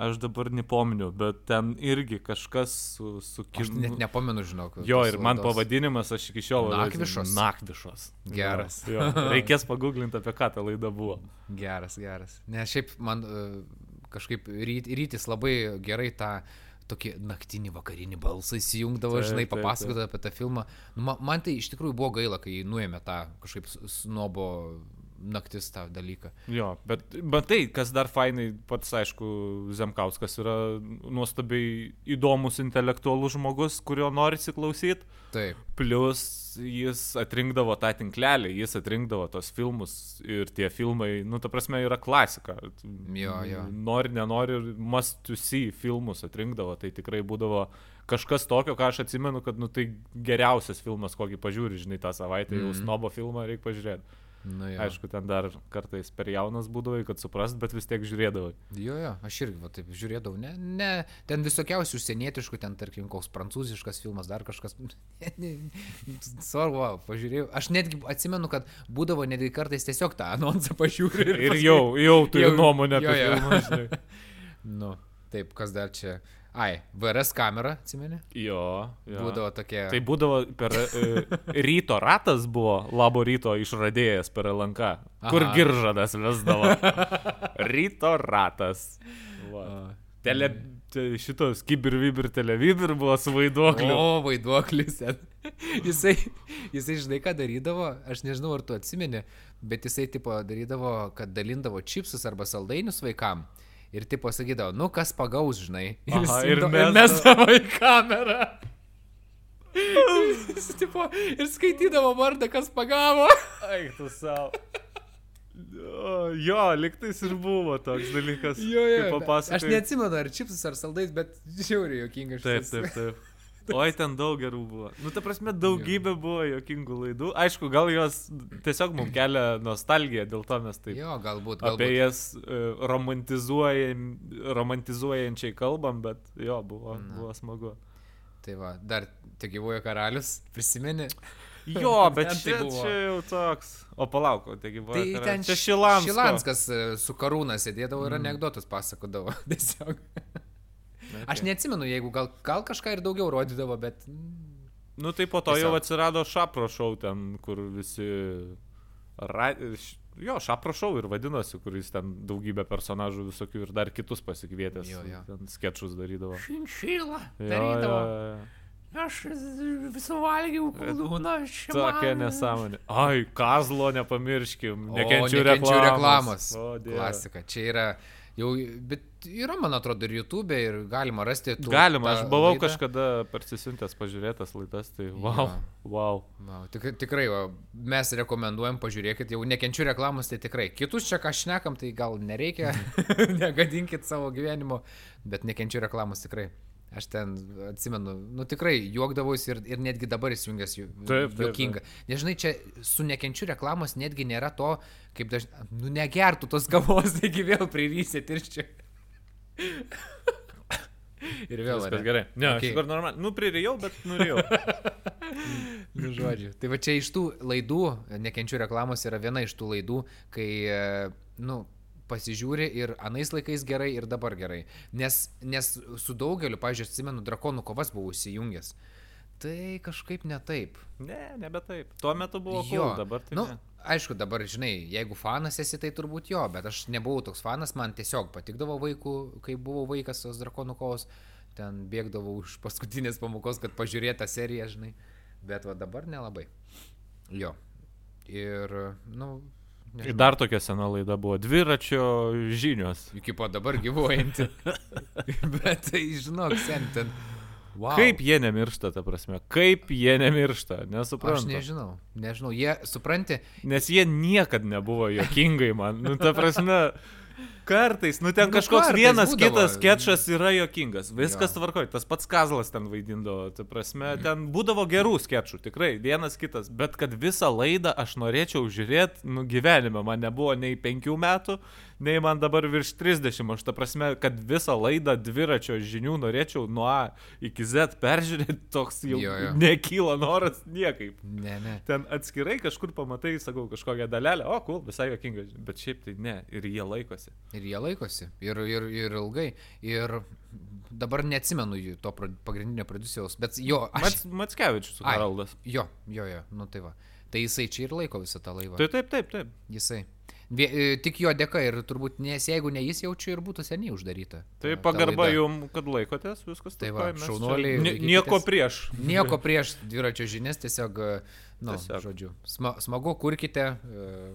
Aš dabar nepominiu, bet ten irgi kažkas su, su Aš kinu. net nepamenu, žinok. Jo, ir man laidos. pavadinimas aš iki šiol. Nakvišos? Nakvišos. Geras. Jo. Reikės paguglinti, apie ką ta laida buvo. Geras, geras. Nes šiaip man uh, kažkaip ryt, rytis labai gerai tą tokį naktinį vakarinį balsą įsijungdavo, Taip, žinai, papasakodavo apie tą filmą. Nu, man, tai iš tikrųjų buvo gaila, kai nuėmė tą kažkaip snobo naktis tą dalyką. Jo, bet, bet tai, kas dar fainai, pats aišku, Zemkauskas yra nuostabiai įdomus intelektualus žmogus, kurio nori įsiklausyti. Taip. Plus jis atrinkdavo tą tinklelį, jis atrinkdavo tos filmus ir tie filmai, nu, ta prasme, yra klasika. Jo, jo. Nori, nenori, must to see filmus atrinkdavo, tai tikrai būdavo kažkas tokio, ką aš atsimenu, kad, nu, tai geriausias filmas, kokį pažiūri, žinai, tą savaitę, jau Mhm. snobo filmą reikia pažiūrėti. Nu, jo. Aišku, ten dar kartais per jaunas būdavai, kad suprast, bet vis tiek žiūrėdavai. Jo, jo, aš irgi va, taip žiūrėdavau, ne, ne, ten visokiausių užsienietiškų, ten tarkim koks prancūziškas filmas, dar kažkas. Svarbu, pažiūrėjau. Aš netgi atsimenu, kad būdavo netgi kartais tiesiog tą anonsą pažiūriu. Ir paskui- jau, jau turi nuomonę apie filmą. Nu, taip, kas dar čia. Ai, VRS kamera, atsimeni? Jo, jo. Būdavo tokie. Tai būdavo per e, ryto ratas buvo labo ryto išradėjas per LNK, kur Aha. giržadas vesdavo. ryto ratas. Va. Tele, te, šitos kibirvibir televibir buvo su vaiduokliu. O, vaiduoklis. Jisai, jisai, žinai, ką darydavo, aš nežinau, ar tu atsimeni, bet jisai, tipo, darydavo, kad dalindavo čipsus arba saldainius vaikam. Ir, tipo, sakydavo, nu, kas pagaus, žinai. Aha, ir imdavo- mesdavo. mesdavo į kamerą. Jis, tipo, ir skaitydavo vardą, kas pagavo. Eik tu savo. Jo, liktais ir buvo toks dalykas. Jo, jo. Aš neatsimenu, ar čipsus, ar saldais, bet žiauriai jokinga Taip, taip, taip. Oi, ten daug gerų buvo. Nu, ta prasme, daugybė buvo jokingų laidų. Aišku, gal jos tiesiog mums kelia nostalgiją, dėl to mes taip Jo, galbūt. apie galbūt. jas e, romantizuojam, romantizuojančiai kalbam, bet jo, buvo, Na. buvo smagu. Tai va, dar tik gyvojo karalius, prisimeni? Jo, bet Ten tai čia, čia jau toks. O palauk, o taigi buvo. Tai ten čia Šilansko. Šilanskas e, su karūna sėdėdavo ir Mm. anegdotus pasakodavo. Tiesiog. Okay. Aš neatsimenu, jeigu gal, gal kažką ir daugiau rodydavo, bet... mm, Nu tai po to jau Tiesiog. atsirado šapro šau ten, kur visi... Ra... Jo, šapro šau ir vadinosi, kuris ten daugybę personažų visokių ir dar kitus pasikvietęs. Jo, jo. Ten sketšus darydavo. Šinšilą. Jo, jo, jo. Aš suvalgiau kūną, Tokia nesąmonė. Ai, kazlo nepamirškim. O, Nekenčiu nekenčiu reklamos. reklamos. O, Dieve. Klasika. Čia yra jau, bet yra, man atrodo, ir YouTube ir galima rasti. tų- Galima, aš buvau laidą. kažkada parsisiuntęs pažiūrėtas laidas, tai wow, Jo. wow. Wow, tik, tikrai, va, mes rekomenduojam, pažiūrėkit, jau nekenčiu reklamos, tai tikrai. Kitus čia ką šnekam, tai gal nereikia, negadinkit savo gyvenimo, bet nekenčiu reklamos tikrai. Aš ten atsimenu, nu tikrai juokdavausi ir, ir netgi dabar įsijungęs ju- Taip, taip, juokinga. Nežinai, čia su nekenčiu reklamos netgi nėra to, kaip dažnai, nu negertų tos kavos, taigi vėl prirysit ir čia. ir vėl. Viskas gerai. Ne, okay. Okay. aš dabar normaliai. Nu, pririjau, bet nurijau. Nu, žodžiu. Tai va čia iš tų laidų, nekenčiu reklamos, yra viena iš tų laidų, kai, e, nu, pasižiūri ir anais laikais gerai, ir dabar gerai. Nes, nes su daugeliu, pažiūrėjau, atsimenu, drakonų kovas buvau įsijungęs. Tai kažkaip ne taip. ne, nebe taip. Tuo metu buvo Jo, cool, dabar tai nu, ne. Aišku, dabar, žinai, jeigu fanas esi, tai turbūt jo, bet aš nebuvau toks fanas, man tiesiog patikdavo vaikų, kai buvau vaikas tos drakonų kovos, ten bėgdavau už paskutinės pamokos, kad pažiūrėtą seriją, žinai, bet va dabar nelabai. Jo. Ir, nu, Ir dar tokia sena laida buvo dviračio žinios. iki po dabar gyvuojanti. bet tai, žinok, sen ten. Wow. Kaip jie nemiršta, ta prasme? Kaip jie nemiršta? Aš Nesuprantu. nežinau, nežinau, jie, supranti, Nes jie niekada nebuvo jokingai man. Nu, ta prasme, kartais, nu ten Nu, kažkoks vienas būdavo. kitas sketšas yra jokingas. Viskas Jo. tvarkoj, tas pats Kazlas ten vaidindavo. Ta prasme, ten būdavo gerų sketšų, tikrai, vienas kitas. Bet kad visą laidą aš norėčiau žiūrėti, nu gyvenime man nebuvo nei penkių metų, nei man dabar virš 30. Aš ta prasme, kad visą laidą dviračio žinių norėčiau nuo A iki Z peržiūrėti, toks jau Jo, jo. nekyla noras niekaip. ne, ne. Ten atskirai kažkur pamatai, sakau, kažkokią dalelę, o, cool, visai jokinga, bet šiaip tai ne, ir jie laikosi. Ir jie laikosi. Ir, ir, ir ilgai. Ir dabar neatsimenu jų, to pagrindinio producijos, bet jo, aš... Mats, Matskevičius. Haraldas. Jo, jo, jo, nu tai va. Tai jisai čia ir laiko visą tą laivą. Tai taip, taip, taip. Jisai. Vie, e, tik jo dėka ir turbūt, nes jeigu ne jis jaučiu ir būtų seniai uždaryta. Tai ta- ta pagarba jum, kad laikotės, viskas Tai va, čia šaunuoliai, laikykitės. Nieko prieš. Nieko prieš dviračio žinias, tiesiog, e, nu, žodžiu, sma, smagu, kurkite,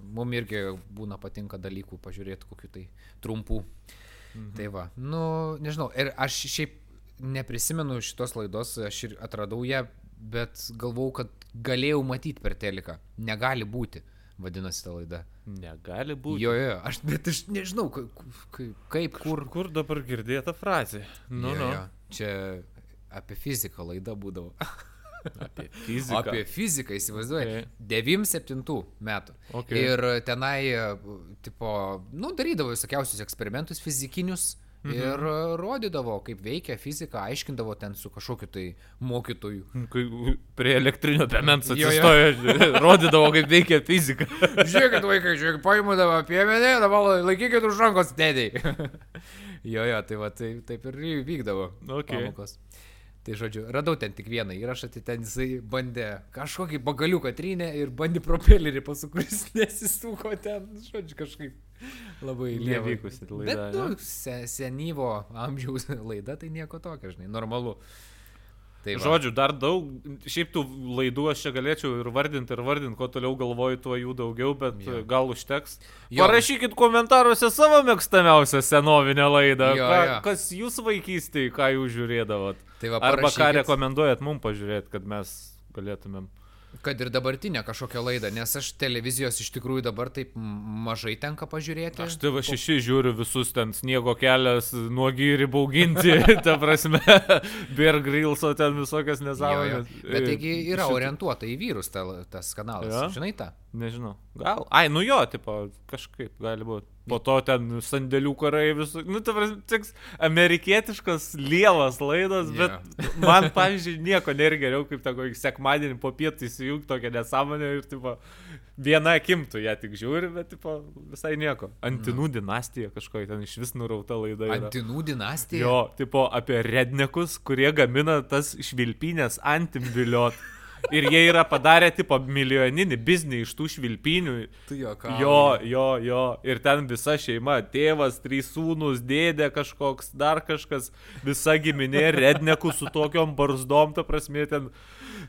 mums irgi būna patinka dalykų pažiūrėti kokiu tai trumpų. Mhm. Tai va, nu, nežinau, ir aš šiaip neprisimenu šitos laidos, aš ir atradau ją, bet galvau, kad galėjau matyti per teleką. Negali būti, vadinasi ta laida. Negali būti. Jo, jo, aš, bet aš nežinau, ka- ka- kaip, kur. Kur dabar girdėta frazė? Nu, Jo, nu. jo, Čia apie fiziką laida būdavo. Apie fiziką. Apie fiziką, įsivaizduoju. Ok. 97 metų. Ok. Ir tenai, tipo, nu, darydavo visokiausius eksperimentus fizikinius. Mhm. Ir rodydavo, kaip veikia fizika, aiškindavo ten su kažkokiu tai mokytoju. Kai prie elektrinio piemens Jo, jo. atsistojo, rodydavo, kaip veikia fizika. Žiūrėkit, vaikai, žiūrėkit, paimudavo piemenį, dabar laikykit už rankos dėdėjai. jo, jo, tai va, tai, taip ir vykdavo. Ok. pamokos. Tai žodžiu, radau ten tik vieną įrašą, tai ten jisai bandė kažkokį bagaliuką trynę ir bandė propelerį pasukti, kuris nesisuko ten, žodžiu, kažkaip labai lievai. Nevykusi laida, Bet, nu, se, senyvo amžiaus laida, tai nieko tokio, žinai, normalu. Tai va. Žodžiu, dar daug, šiaip tų laidų aš čia galėčiau ir vardinti, ir vardinti, kuo toliau galvoju, tuo jų daugiau, bet Jo. gal užteks. Jo. Parašykit komentaruose savo mėgstamiausią senovinę laidą. Jo, ką, jo. Kas jūs vaikystėje, ką jūs žiūrėdavot? Tai va, Arba ką parašykit. rekomenduojat mums pažiūrėti, kad mes galėtumėm. Kad ir dabartinę kažkokią laidą, nes aš televizijos iš tikrųjų dabar taip mažai tenka pažiūrėti. Aš TV šeši žiūriu visus ten sniego kelias, nuogi ir bauginti, ta prasme, Bear Grillso ten visokias nesąmonės. Bet taigi yra orientuota į vyrus ta, tas kanalas, ja? žinai tą? Nežinau. Gal. Ai, nu jo, tipo, kažkaip gali būti. Po to ten sandėlių karai visų. Nu, tai toks amerikietiškas lievas laidas, yeah. bet man, pavyzdžiui, nieko nėra geriau, kaip tą kokį sekmadienį po pietų įsijungti tokią nesąmonę ir, tipo, viena akimtų ją tik žiūri, bet, tipo, visai nieko. Antinų mm. dinastija kažkokia ten iš vis nurauta laida. Yra. Antinų dinastija? Jo, tipo, apie rednekus, kurie gamina tas švilpynės antimbiliot. Ir jie yra padarę, tipo, milijoninį biznį iš tų švilpinių. Tu jo, ką? Jo, jo, jo. Ir ten visa šeima, tėvas, trys sūnus, dėdė kažkoks, dar kažkas, visa giminė, rednekų su tokiom barzdom, ta prasme, ten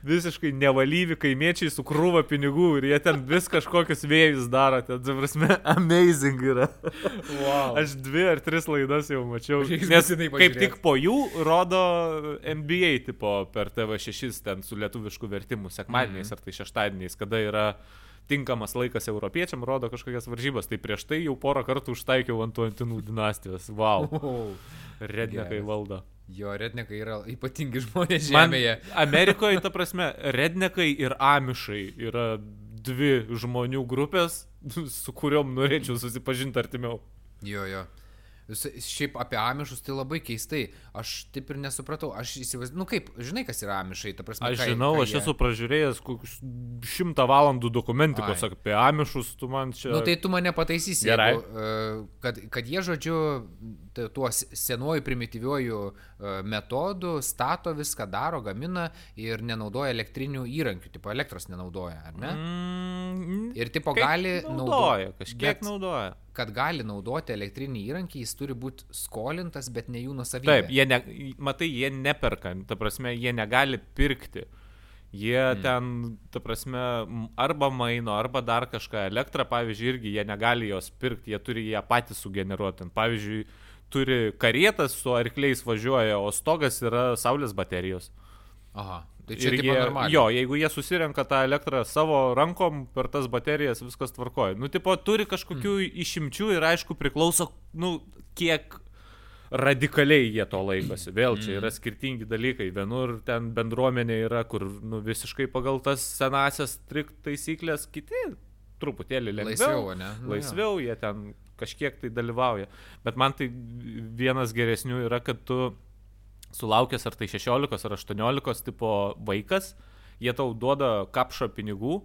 visiškai nevalyvi kaimiečiai su krūva pinigų ir jie ten vis kažkokius vėjus daro, ten, prasme, amazing yra. Wow. Aš dvi ar tris laidas jau mačiau. Nes kaip tik po jų rodo NBA tipo per TV6 ten su lietuvišku vertimu sekmadieniais mm -hmm. ar tai šeštadieniais, kada yra tinkamas laikas europiečiam, rodo kažkokias varžybas. Tai prieš tai jau porą kartų užtaikiau ant Antinų dinastijos. Wow. Rednekai valdo. Jo, rednekai yra ypatingi žmonės žemėje. Man, Amerikoje, ta prasme, rednekai ir amišai yra dvi žmonių grupės, su kuriuom norėčiau susipažinti artimiau. Jo, jo. Šiaip apie amišus tai labai keistai. Aš taip ir nesupratau. Aš įsivaizduoju, nu kaip, žinai, kas yra amišai, ta prasme. Aš kai, žinau, kai aš jie... esu pražiūrėjęs šimtą valandų dokumentikos Ai. apie amišus, tu man čia. Nu tai tu mane pataisysi. Jeigu, e, kad, kad jie, žodžiu, tuo senuoju primityviuoju e, metodu stato viską, daro, gamina ir nenaudoja elektrinių įrankių, tipo elektros nenaudoja, ar ne? Mm, ir tipo gali naudoja. naudoja kažkiek naudoja kad gali naudoti elektrinį įrankį, jis turi būti skolintas, bet ne jų nusavybė. Taip, jie ne, matai, jie neperka, ta prasme, jie negali pirkti. Jie mm. ten, ta prasme, arba maino, arba dar kažką. Elektrą, pavyzdžiui, irgi jie negali jos pirkti, jie turi ją patys sugeneruoti. Pavyzdžiui, turi karietas su arkliais važiuoja, o stogas yra saulės baterijos. Aha. Tai čia jie, normaliai. jo, jeigu jie susirenka tą elektrą savo rankom per tas baterijas, viskas tvarkoja. Nu, tipo, turi kažkokių mm. išimčių ir aišku priklauso, nu, kiek radikaliai jie to laikosi. Vėl čia yra skirtingi dalykai. Vienur ten bendruomenė yra, kur nu, visiškai pagal tas senasias trikt taisyklės, kiti truputėlį lengviau. Laisviau, ne? Nu, laisviau, jie ten kažkiek tai dalyvauja. Bet man tai vienas geresnių yra, kad tu sulaukęs ar tai 16 ar 18 tipo vaikas, jie tau duoda kapšą pinigų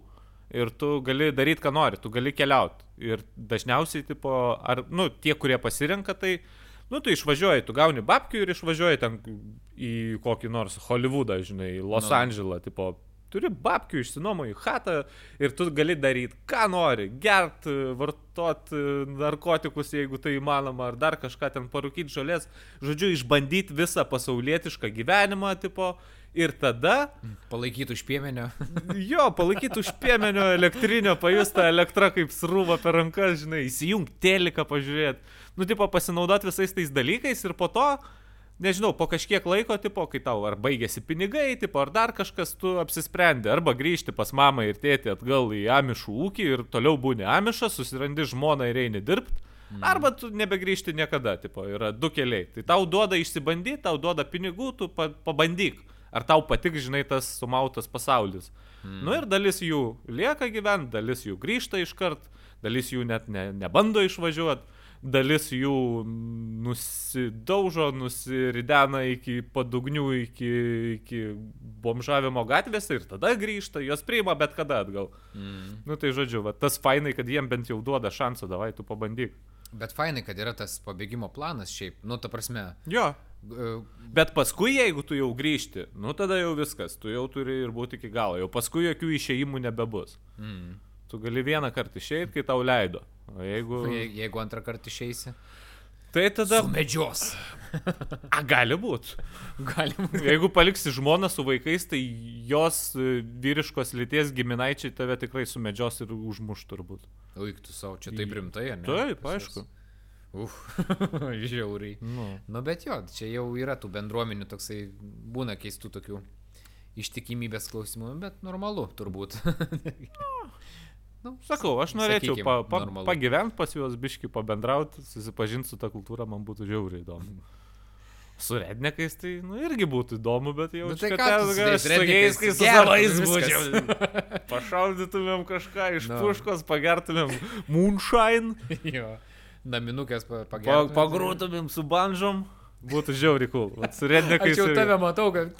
ir tu gali daryti, ką nori, tu gali keliauti. Ir dažniausiai, tipo, ar, nu, tie, kurie pasirenka, tai, nu, tu išvažiuoji, tu gauni babkių ir išvažiuoji ten į kokį nors Hollywoodą, žinai, Los no. Andželą, tipo, turi babkių, išsinuomoji chatą ir tu gali daryti, ką nori, gert, vartot narkotikus, jeigu tai įmanoma, ar dar kažką ten parūkyti žolės, žodžiu, išbandyti visą pasaulietišką gyvenimą, tipo, ir tada... Palaikyti už piemenio. jo, palaikyti už piemenio elektrinio, pajusta elektra kaip srūva per rankas, žinai, įsijungti teliką, pažiūrėti, nu, tipo, pasinaudoti visais tais dalykais ir po to nežinau, po kažkiek laiko, tipo, kai tau ar baigėsi pinigai, tipo, ar dar kažkas, tu apsisprendi, arba grįžti pas mamą ir tėtį atgal į amišų ūkį ir toliau būni amišas, susirandi žmoną ir eini dirbti. Mm. Arba tu nebegrįžti niekada, tipo, yra du keliai. Tai tau duoda išsibandyti, tau duoda pinigų, tu pa pabandyk. Ar tau patiks, žinai, tas sumautas pasaulis. Mm. Nu ir dalis jų lieka gyventi, dalis jų grįžta iškart, dalis jų net ne, nebando išvažiuoti dalis jų nusidaužo, nusiridena iki padugnių, iki, iki bomžavimo gatvėse ir tada grįžta, jos priima bet kada atgal. Mm. Nu tai žodžiu, va, tas fainai, kad jiem bent jau duoda šansą, davai tu pabandyk. Bet fainai, kad yra tas pabėgimo planas šiaip, nu ta prasme. Jo. Bet paskui, jeigu tu jau grįžti, nu tada jau viskas, tu jau turi ir būti iki galo, jau paskui jokių išėjimų nebebus. Mm. Tu gali vieną kartą išeiti, kai tau leido. O jeigu... Je, jeigu antrą kartą išeisi. Tai tada... Medžios. A, gali būti. Gali būti. Jeigu paliksi žmoną su vaikais, tai jos e, vyriškos lyties giminaičiai tave tikrai sumedžios ir užmuš turbūt. Uik, tu savo, čia taip rimtai, ne? Taip, aišku. Uf, žiauriai. Nu. nu, bet jo, čia jau yra tų bendruomenių toksai, būna keistų tokių ištikimybės klausimų, bet normalu turbūt. Nu, Sakau, aš norėčiau sakykim, pa, pa, normalu. pagyventi pas juos biški, pabendrauti, susipažinti su ta kultūra, man būtų žiauriai įdomu. Su rednekais tai nu, irgi būtų įdomu, bet jau Nu, tai čia ten, su aš jais, kai su savais būčiau. Pašaudytumėm kažką iš Nu. puškos, pagertumėm moonshine, jo. Naminukės pa- pa, pagertumėm. pagrūtumėm su banžom. Būtų žiauriai cool. Vat su Aš rednekais. jau irgi. tave matau, kad...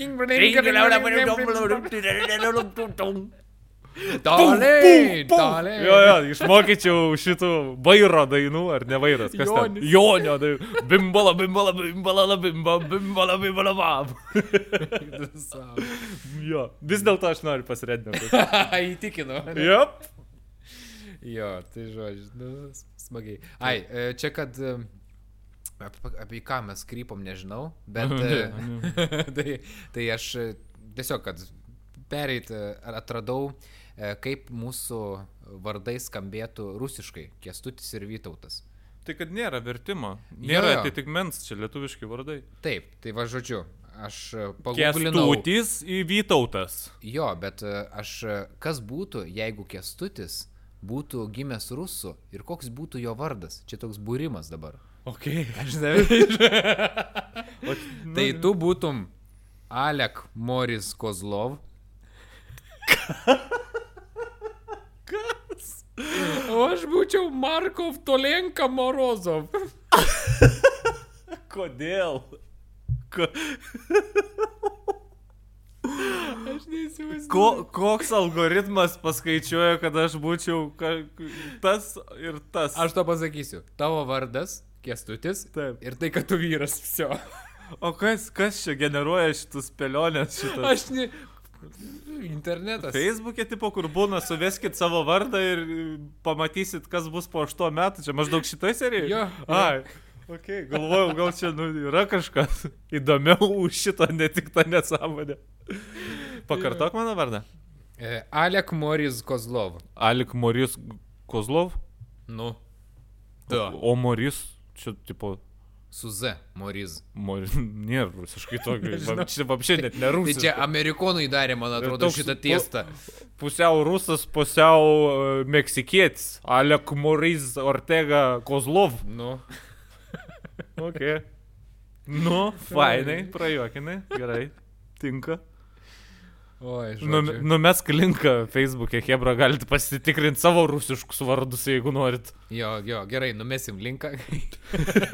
Toliai, toliai. Jo, jo, išmokyčiau šitų vairo dainų, ar ne vairas, kas ten? Jonis. Jonio dainų. Bimbala, bimbala, bimbala, bimba, bimbala, bimbala, bam. Jo, vis dėlto aš noriu pasiredinti. Įtikinu. Jop. Jo, tai žodžiu, nu, smagiai. Ai, e, čia kad... e, Apie, ką mes krypom, nežinau, bet... e, tai, tai aš tiesiog, kad pereit, atradau, e, kaip mūsų vardai skambėtų rusiškai - Kestutis ir Vytautas. Tai kad nėra vertimo. Nėra jo. atitikmens, čia lietuviški vardai. Taip, tai va žodžiu, aš e, paguglinau. Kestutis į Vytautas. Jo, bet e, aš, e, kas būtų, jeigu Kestutis būtų gimęs rusų ir koks būtų jo vardas? Čia toks būrimas dabar. Ok. Aš. O, tai tu būtum Alek Moris Kozlov. O aš būčiau Markov Tolenka Morozov. Kodėl? Ko, Aš neįsivaizduoju. ko, koks algoritmas paskaičiuoja, kad aš būčiau ka, tas ir tas? Aš to pasakysiu. Tavo vardas Kestutis. Taip. Ir tai, kad tu vyras. Visio. O kas, kas čia generuoja šitus spėlionės šitus? Aš ne. Internetas. Facebook'e tipo, kur būna, suveskit savo vardą ir pamatysit, kas bus po 8 metų. Čia maždaug šitoj serijai? Jo. Ai. Ok, galvojau, gal čia nu, yra kažkas įdomiau už šitą netiktą nesąmonę. Pakartok mano vardą. E, Alek Moris Kozlov. Alik Moris Kozlov. Nu. Tu. O Moris, čia tipo, Su Z. Moris. Moris, nėra rusiškai tokio. Čia vapšė net Tai nerusiškai. čia amerikonai darė, man atrodo, toks šitą tiestą. Pusiau rusas, pusiau uh, meksikietis. Alek Moris Ortega Kozlov. Nu. Ok. Nu, fainai, prajuokinai, gerai, tinka. Oi, žodžiu. numesk linką Facebook'e, Hebra, galite pasitikrinti savo rusiškus vardus, jeigu norit. Jo, jo, gerai, numesim linką.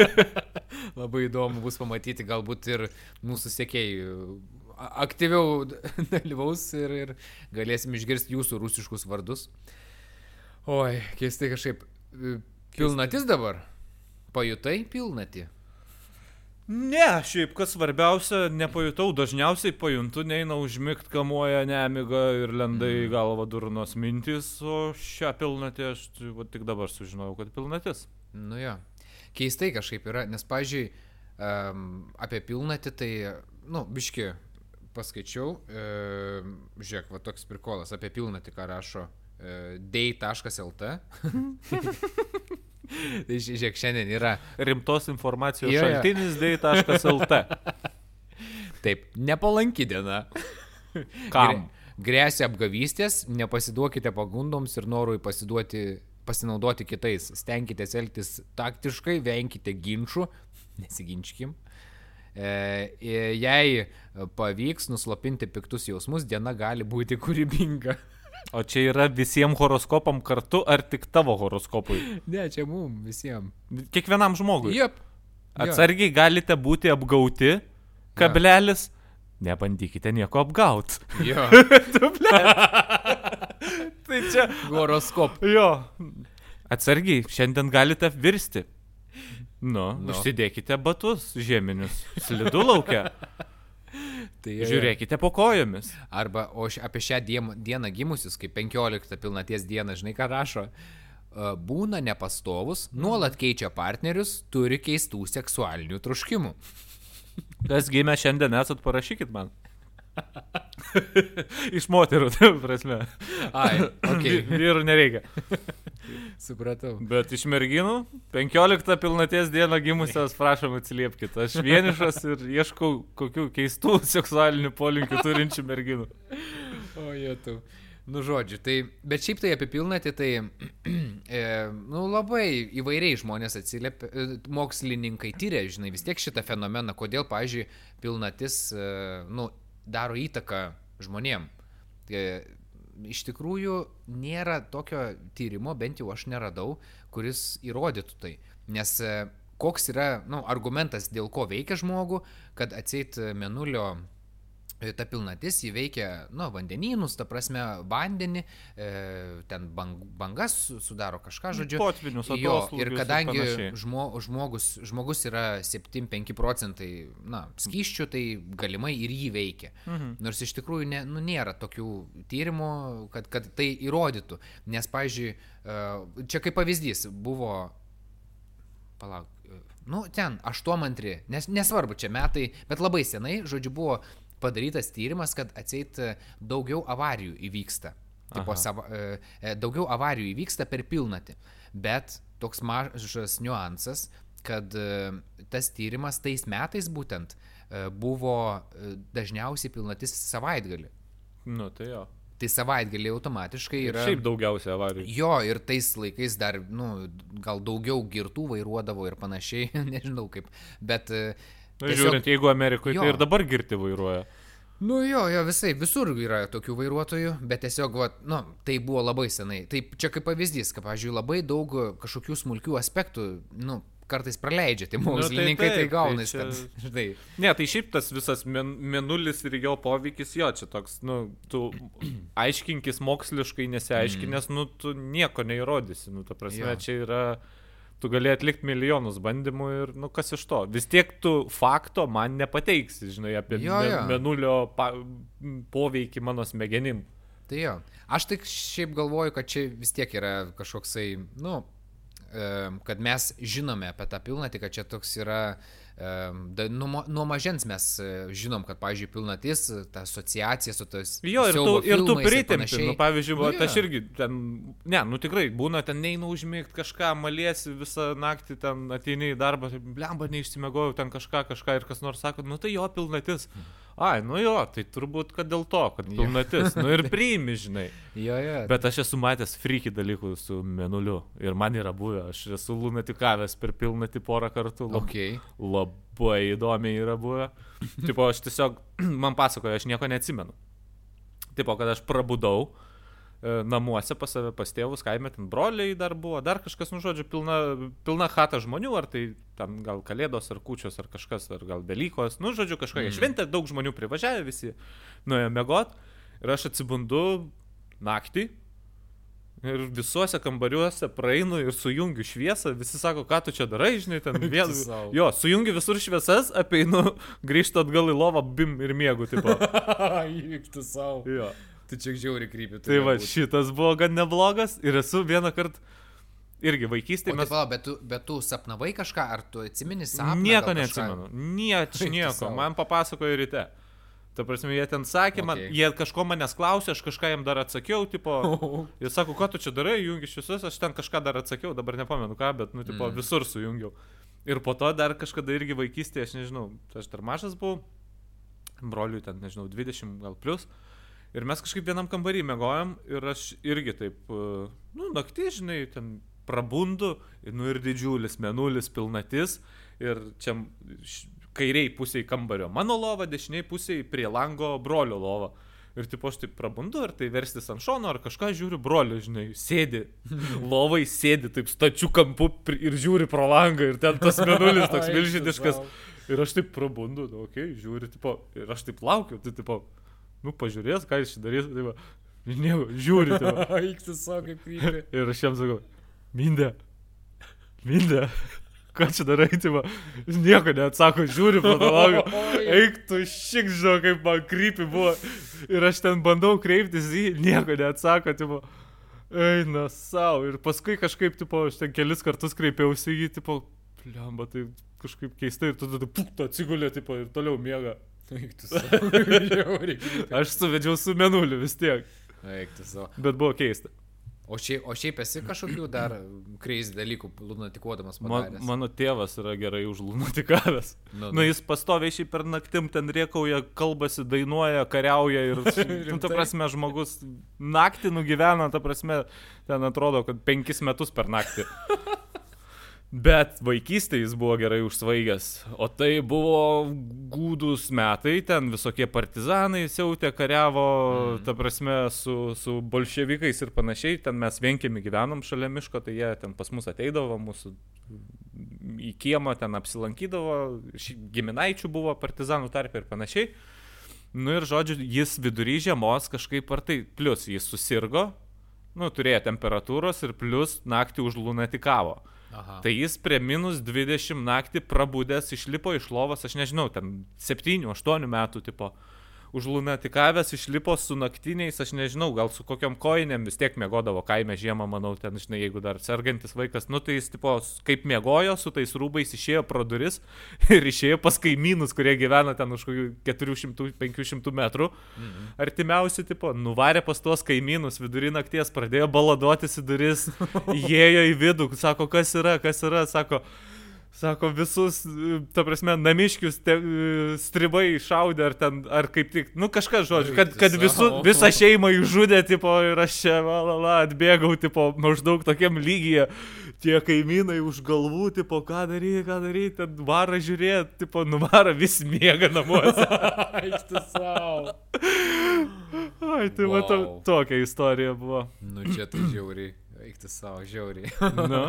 Labai įdomu bus pamatyti, galbūt ir mūsų sėkėjai aktyviau dalyvaus ir, ir galėsim išgirsti jūsų rusiškus vardus. Oi, keistai kažkaip. e, Pilnatis dabar. Pajutai pilnatį. Ne, šiaip kas svarbiausia, nepajutau, dažniausiai pajuntu, neina užmigt, kamuoja nemiga ir lenda į galvą durnos mintis, o šią pilnatį aš tai va, tik dabar sužinojau, kad pilnatis. Nu jo. Keistai kažkaip yra, nes, pažiūrėjau, um, apie pilnatį tai, nu, biški, paskaičiau, um, žiūrėk, va toks prikolas apie pilnatį, ką rašo uh, day.lt. tai ži- žiūrėk, šiandien yra Rimtos informacijos Jo, jo. šaltinis dei.lt. taip, nepalanki diena. Kam? Grėsia apgavystės, nepasiduokite pagundoms ir norui pasiduoti, pasinaudoti kitais. Stenkitės elgtis taktiškai, venkite ginčių, nesiginčkim. E, e, jei pavyks nuslopinti piktus jausmus, diena gali būti kūrybinga. O čia yra visiems horoskopam kartu ar tik tavo horoskopui? Ne, čia mum visiems. Kiekvienam žmogui. Jep. Atsargiai galite būti apgauti, kablelis. Nebandykite nieko apgauti. Jo. Tai čia. Horoskop. Jo. Atsargiai, šiandien galite virsti. Nu, Nu. užsidėkite batus žieminius. Slidu laukia. Tai, Žiūrėkite po kojomis. Arba, o apie šią dieną gimusius, kaip 15 pilnaties dieną, žinai ką rašo, E, būna nepastovus, nuolat keičia partnerius, turi keistų seksualinių troškimų. Kas gimė šiandien esat, parašykit man. Iš moterų, tai prasme. Ai, ok. Vyrų nereikia. Supratau. Bet iš merginų, 15 pilnaties dieną gimusios, prašom atsiliepkite. Aš vienišas ir ieškau kokių keistų seksualinių polinkių turinčių merginų. O tu. Nu, žodžiu, tai, bet šiaip tai apie pilnatį, tai, e, nu, labai įvairiai žmonės atsiliepia, e, mokslininkai tyria, žinai, vis tiek šitą fenomeną, kodėl, pažiūrėjau, pilnatis, e, nu, daro įtaką žmonėm. E, iš tikrųjų, nėra tokio tyrimo, bent jau aš neradau, kuris įrodytų tai. Nes e, koks yra, nu, argumentas, dėl ko veikia žmogų, kad atseit menulio ta pilnatis įveikia, nu, vandenynus, ta prasme, vandenį, e, ten bang, bangas sudaro kažką, žodžiu. Potvinius, Jo, ir kadangi panašiai. žmo, žmogus, žmogus yra 7-5 procentai, na, skyščių, tai galimai ir jį veikia. Mhm. Nors iš tikrųjų ne, nu, nėra tokių tyrimų, kad, kad tai įrodytų. Nes, pavyzdžiui, e, čia kaip pavyzdys buvo, palauk, e, nu, ten, aštuomantri, nes, nesvarbu, čia metai, bet labai senai, žodžiu, buvo padarytas tyrimas, kad atseit e, daugiau avarijų įvyksta. Tipo, sava, e, e, daugiau avarijų įvyksta per pilnatį. Bet toks mažas niuansas, kad tas tyrimas tais metais būtent buvo dažniausiai pilnatis savaitgalį. Nu, tai jo. Tai savaitgalį automatiškai yra... šiaip daugiausia avarijų. Jo, ir tais laikais dar, nu, gal daugiau girtų vairuodavo ir panašiai, nežinau kaip. Bet... e, Nu, žiūrint, jeigu Amerikoje, Jo. tai ir dabar girti vairuoja. Nu jo, jo, visai, visur yra tokių vairuotojų, bet tiesiog, va, nu, tai buvo labai senai. Taip, čia kaip pavyzdys, kad, pavyzdžiui, labai daug kažkokių smulkių aspektų, nu, kartais praleidžia, tai mokslininkai tai taip, tai gaunasi, čia- kad, žinai, Ne, tai šiaip tas visas men, menulis ir jo poveikis, jo, čia toks, nu, tu aiškinkis moksliškai nesiaiškinęs, nu, tu nieko neįrodysi, nu, ta prasme, Jo. čia yra, tu gali atlikti milijonus bandymų ir, nu, kas iš to. Vis tiek tu fakto man nepateiksi, žinai, apie Jo, jo. menulio pa, poveikį mano smegenim. Tai jo. Aš tik šiaip galvoju, kad čia vis tiek yra kažkoksai, nu, em, kad mes žinome apie tą pilnatį, kad čia toks yra, da, nuo, nuo mažens mes e, žinom, kad, pavyzdžiui, pilnatis, ta asociacija su tos... Jo, ir tu, ir tu pritempi, nu, pavyzdžiui, Nu, nu, jo. aš irgi ten, ne, nu tikrai, būna ten neina užmigti kažką, maliesi visą naktį, ten ateini į darbą, tai, blemba, neišsimegojau ten kažką, kažką ir kas nors sako, nu tai jo pilnatis. Ai, nu jo, tai turbūt, kad dėl to, kad pilnatis, nu ir priimi, žinai. Jo, jo. Bet aš esu matęs friki dalykų su menuliu ir man yra buvę, aš esu lunatikavęs per pilnatį porą kartų. Okay. labai įdomiai yra buvę. Tipo, aš tiesiog, man pasakoju, aš nieko neatsimenu. Tipo, kad aš prabudau namuose pas save, pas tėvus, kaime ten broliai dar buvo, dar kažkas, nu žodžiu, pilna, pilna hata žmonių, ar tai ten gal kalėdos, ar kučios, ar kažkas, ar gal Velykos, nu žodžiu, kažkokia Mm. šventė, daug žmonių privažiavę, visi nuėjo mėgot ir aš atsibundu naktį. Ir visuose kambariuose praeinu ir sujungiu šviesą, visi sako, ką tu čia darai, žinai, ten vėl. Jo, sujungiu visur šviesas, apeinu, grįžtu atgal į lovą, bim ir mėgų, tipo. Įvyktų savo. Jo. Tu čia žiauri krypį. Tai va, šitas buvo gan neblogas ir esu vieną kartą irgi vaikystėje Tai mes... pala, bet, tu, bet tu sapnavai kažką, ar tu atsimeni sapną? Nieko neatsimenu. Eik tu nieko. Man papasakojo ryte. Ta prasme, jie ten sakė, man, Okay. jie kažko manęs klausė, aš kažką jam dar atsakiau, tipo, jie sako, ką tu čia darai, jungi šviesas, aš ten kažką dar atsakiau, dabar nepamenu ką, bet, nu, tipo, Mm. mm. visur sujungiau. Ir po to dar kažkada irgi vaikystėje, aš nežinau, aš dar mažas buvau, broliui ten, nežinau, 20 gal plus. Ir mes kažkaip vienam kambarį mėgojom ir aš irgi taip, e, nu, naktį, žinai, ten prabundu, nu ir didžiulis menulis, pilnatis. Ir čia kairiai pusiai kambario mano lova, dešiniai pusiai prie lango brolio lova. Ir tipo aš taip prabundu, ar tai verstis ant šono, ar kažką žiūriu, broliu, žinai, sėdi. Lovai sėdi taip stačių kampu ir žiūri pro langą ir ten tas menulis toks milžiniškas. Ir aš taip prabundu, nu, okei, okay, žiūri, tipo, ir aš taip laukiu, tai tipo, nu, pažiūrės, ką jis čia darys, tai va, nieko, žiūri, tipo. Eiktų savo kaip krypį. Ir aš jam sakau, Mindė, Mindė, ką čia darai, tai va, nieko neatsako, žiūri langą. Eik tu šik, žinau, kaip man krypi buvo. Ir aš ten bandau kreiptis į nieko neatsako, tipo. Eina savo. Ir paskui kažkaip, tipo, aš ten kelis kartus kreipiausi į jį, tipo, lemba, tai kažkaip keistai ir tada, puk, atsigulė, tipo, ir toliau miega. Krypį. Aš suvedžiau su menuliu vis tiek. Savo. Bet buvo keista. O šiaip, o šiaip esi kažkokių dar kreizį dalykų lunatikuodamas Man, padaręs? mano tėvas yra gerai užlunatikavęs. Nu, Nu, jis pastoviai šiaip per naktim ten riekauja, kalbasi, dainuoja, kariauja ir, nu, ta prasme, žmogus naktį nugyvena, ta prasme, ten atrodo, kad penkis metus per naktį. Bet vaikystėje jis buvo gerai užsvaigęs, o tai buvo gūdus metai, ten visokie partizanai siautė, kariavo, mm. ta prasme, su, su bolševikais ir panašiai, ten mes vienkėmi gyvenom šalia miško, tai jie ten pas mus ateidavo, mūsų į kiemą ten apsilankydavo, giminaičių buvo partizanų tarp ir panašiai. Nu ir žodžiu, jis vidury žiemos kažkaip ar tai, plus jis susirgo, nu turėjo temperatūros ir plus naktį užlunatikavo. Aha. Tai jis prie minus 20 naktį prabudęs išlipo iš lovos, aš nežinau, ten 7-8 metų tipo. Užlunatikavęs išlipo su naktiniais, aš nežinau, gal su kokiam koinėm vis tiek mėgodavo kaime žiemą, manau, ten, žinai, jeigu dar sergantis vaikas, nu tai jis, tipo, kaip mėgojo, su tais rūbais išėjo pro duris ir išėjo pas kaimynus, kurie gyvena ten už kokių 400-500 metrų. Mhm. Artimiausi, tipo, nuvarė pas tuos kaimynus vidury nakties, pradėjo baladotis į duris, įėjo į vidų, sako, kas yra, kas yra, sako, sako, visus, ta prasme, namiškius te, stribai šaudė, ar ten, ar kaip tik, nu kažkas žodžiu, kad, kad visu, visą šeimą išžudė, tipo, ir aš čia, la, la, la, atbėgau, tipo, maždaug tokiam lygyje, tie kaimynai už galvų, tipo, ką daryti, ką daryti, ten varą žiūrėti, tipo, nuvara vis miega namuose. Eik tu savo. Ai, tai wow. matau, tokia istorija buvo. Nu čia tai žiauriai. Eik tu savo, žiauriai. Nu.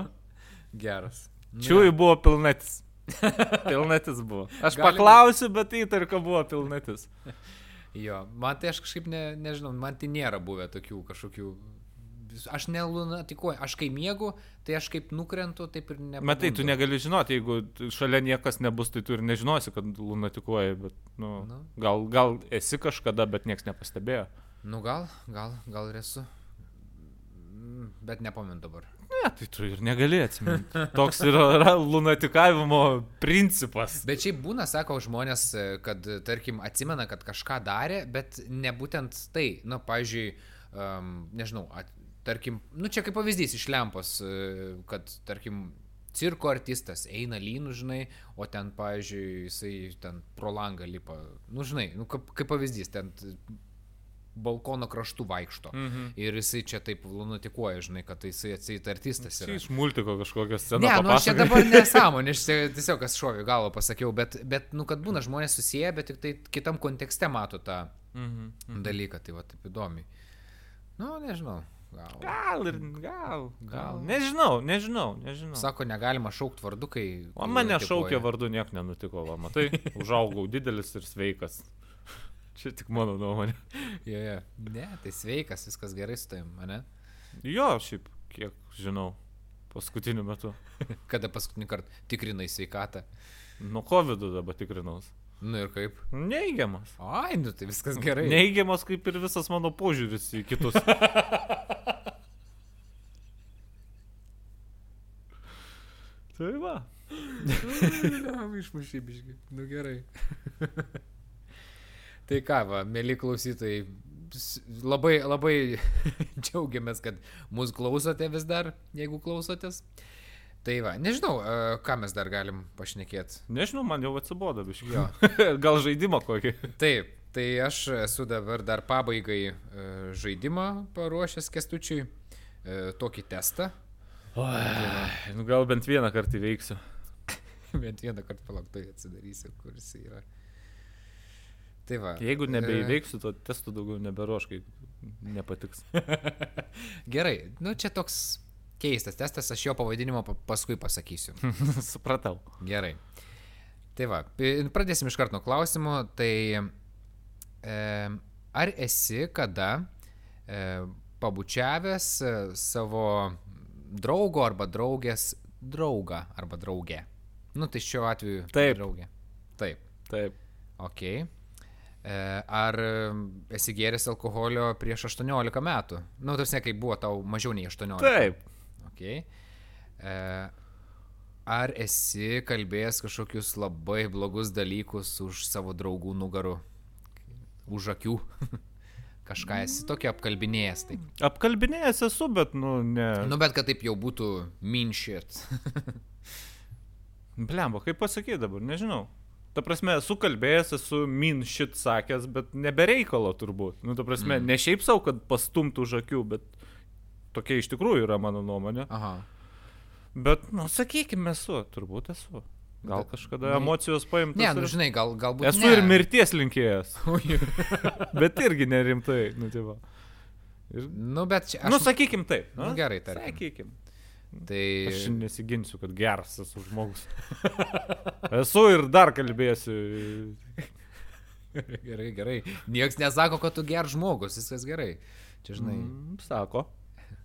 Geras. Nu, Čiūjų buvo pilnatis. Pilnatis buvo. Aš Gali paklausiu, bet įtariu, kad buvo pilnatis. Jo, man tai aš kažkaip ne, nežinau, man tai nėra buvę tokių kažkokių... Aš nelunatikuoju, aš kai miegu, tai aš kaip nukrentu, taip ir ne. Matai, tu negali žinoti, jeigu šalia niekas nebus, tai tu ir nežinosi, kad lunatikuoji, bet, nu, Nu. gal, gal esi kažkada, bet niekas nepastebėjo. Nu gal, gal, gal ir esu. Mm, Bet nepamenu dabar. Ne, tai tu ir negali atsiminti. Toks yra, yra lunatikavimo principas. Bet šiaip būna, sako žmonės, e, kad, e, tarkim, atsimena, kad kažką darė, bet ne būtent tai. Na, pavyzdžiui, um, nežinau, at, tarkim, nu čia kaip pavyzdys iš lempos, e, kad, tarkim, cirko artistas eina lynų, žinai, o ten, pavyzdžiui, jisai ten pro langą lipa, nu, žinai, nu, kaip, kaip pavyzdys, ten balkono kraštų vaikšto. Mhm. Ir jisai čia taip lunatikuoja, žinai, kad tai jisai atseit artistas yra. iš multiko kažkokią sceną. Ne, nu aš čia dabar nesąmonė, aš tiesiog kas šovė galvo pasakiau, bet, bet, nu, kad būna žmonės susiję, bet tik tai kitam kontekste mato tą Mhm. dalyką, tai va taip įdomiai. Nu, nežinau, gal. Gal ir gal, gal. Nežinau, nežinau, nežinau. Sako, negalima šaukti vardu, kai... O mane šaukė vardu, niek nenutiko, va, matai, užaugau didelis ir sveikas. Čia tik mano nuomonė. Jo, jo. Ne, tai sveikas, viskas gerai su tavim, ne? Jo, šiaip, kiek žinau, paskutiniu metu. Kada paskutinį kartą tikrinai sveikatą. Nuo COVID dabar tikrinaus. Nu ir kaip? Neigiamas. Ai, nu tai viskas gerai. Neigiamas kaip ir visas mano požiūris į kitus. tai va. Išmušy biški. Nu gerai. tai ką, va, mėly klausytojai, labai, labai džiaugiamės, kad mūsų klausote vis dar, jeigu klausotės. Tai va, nežinau, ką mes dar galim pašnekėti. Nežinau, man jau atsibodo biškai. Jo. Gal žaidimą kokį. Taip, tai aš esu dabar dar pabaigai e, žaidimą paruošęs kestučiui, e, tokį testą. Nu, gal bent vieną kartą įveiksiu. Bent vieną kartą palauktai atsidarysiu, kur jis yra. Tai va. Jeigu e, nebeįveiksiu, to testų daugiau neberuoš, kai nepatiks. Gerai, nu čia toks keistas testas, aš jo pavadinimą pa- paskui pasakysiu. Supratau. Gerai. Tai va, pradėsim iš karto nuo klausimo. Tai e, ar esi kada e, pabučiavęs e, savo draugo arba draugės draugą arba draugę? Nu tai šiuo atveju Taip. draugė. Taip. Taip. Ok. E, Ar esi gėręs alkoholio prieš 18 metų? Nu, tas ne, kai buvo tau mažiau nei 18. Taip. Ok. E, Ar esi kalbėjęs kažkokius labai blogus dalykus už savo draugų nugarų? Už akių? Kažką esi tokio apkalbinėjęs. Taip. Apkalbinėjęs esu, bet, nu, ne. Nu, bet kad taip jau būtų minšit. Blemba, kaip pasakyti dabar, nežinau. Ta prasme, esu kalbėjęs, esu min šit sakęs, bet nebereikalo turbūt. Nu, ta prasme, mm. ne šiaip savo, kad pastumtų už akių, bet tokia iš tikrųjų yra mano nuomonė. Aha. Bet, nu, sakykime, esu, turbūt esu. Gal kažkada ne- emocijos paimtas. Ne, nu žinai, gal, galbūt. Esu ne. ir mirties linkėjas, Oi. bet irgi nerimtai, nu, tai va. Ir, Nu, bet čia. aš... Nu, sakykim taip. Nu, gerai, tarkim. Sakykim. Tai. Aš nesiginsiu, kad geras esu žmogus. esu ir dar kalbėsiu. Gerai, gerai. Niekas nesako, kad tu ger žmogus, viskas gerai. Čia žinai. Mm. Sako,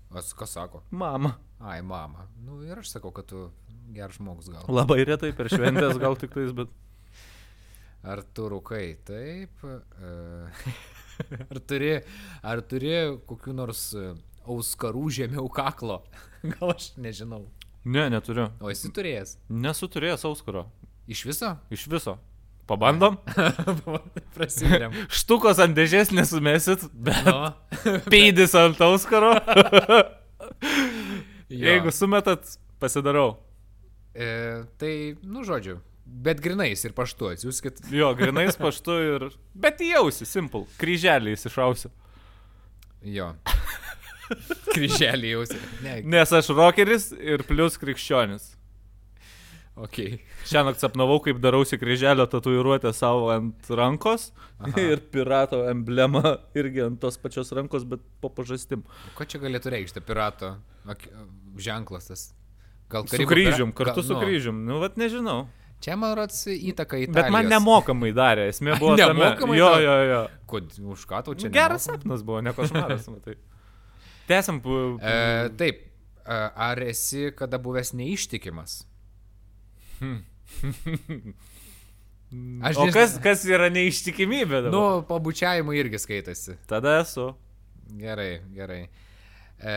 O kas sako? mama. Ai, mama. Nu ir aš sakau, kad tu ger žmogus gal. Labai retai per šventės gal tik tais, bet... Ar tu rūkai? Taip. e, Ar turi, ar turi kokiu nors e, auskarų žemiau kaklo? Gal aš nežinau. Ne, neturiu. O esi turėjęs? Nesu turėjęs auskaro. Iš viso? Iš viso. Pabandom. Prasidėm. Štukos ant dėžės nesumesit, bet No. peidis ant auskaro. Jeigu sumetat, pasidarau. E, tai, nu, žodžiu. Bet grinais ir paštu atsiųskit. Jo, grinais paštu ir... Bet įjausi, simple. Kryželį įsišausiu. Jo. Kryželį jausi. Ne, Nes aš rockeris ir plus krikščionis. ok. Šiandien sapnavau, kaip darausi kryželio tatuiruotę savo ant rankos Aha. ir pirato emblemą irgi ant tos pačios rankos, bet po pažastim. Ko čia galėtų reikšti pirato ženklas tas? Gal Su Karibų kryžium, kartu gal- su nu, kryžium. Nu, vat nežinau. Čia man rods įtaka į Bet man nemokamai darė, esmė buvo tame. Nemokamai Jo, tau? jo, jo. Kod, už ką tau čia? Geras nemokamai? sapnas buvo, ne košmaras, matai. Tęsiam. E, taip. E, ar esi kada buvęs neištikimas? Aš o nežinau. kas, kas yra neištikimybė dabar? Nu, pabučiavimui irgi skaitasi. Tada esu. Gerai, gerai. E,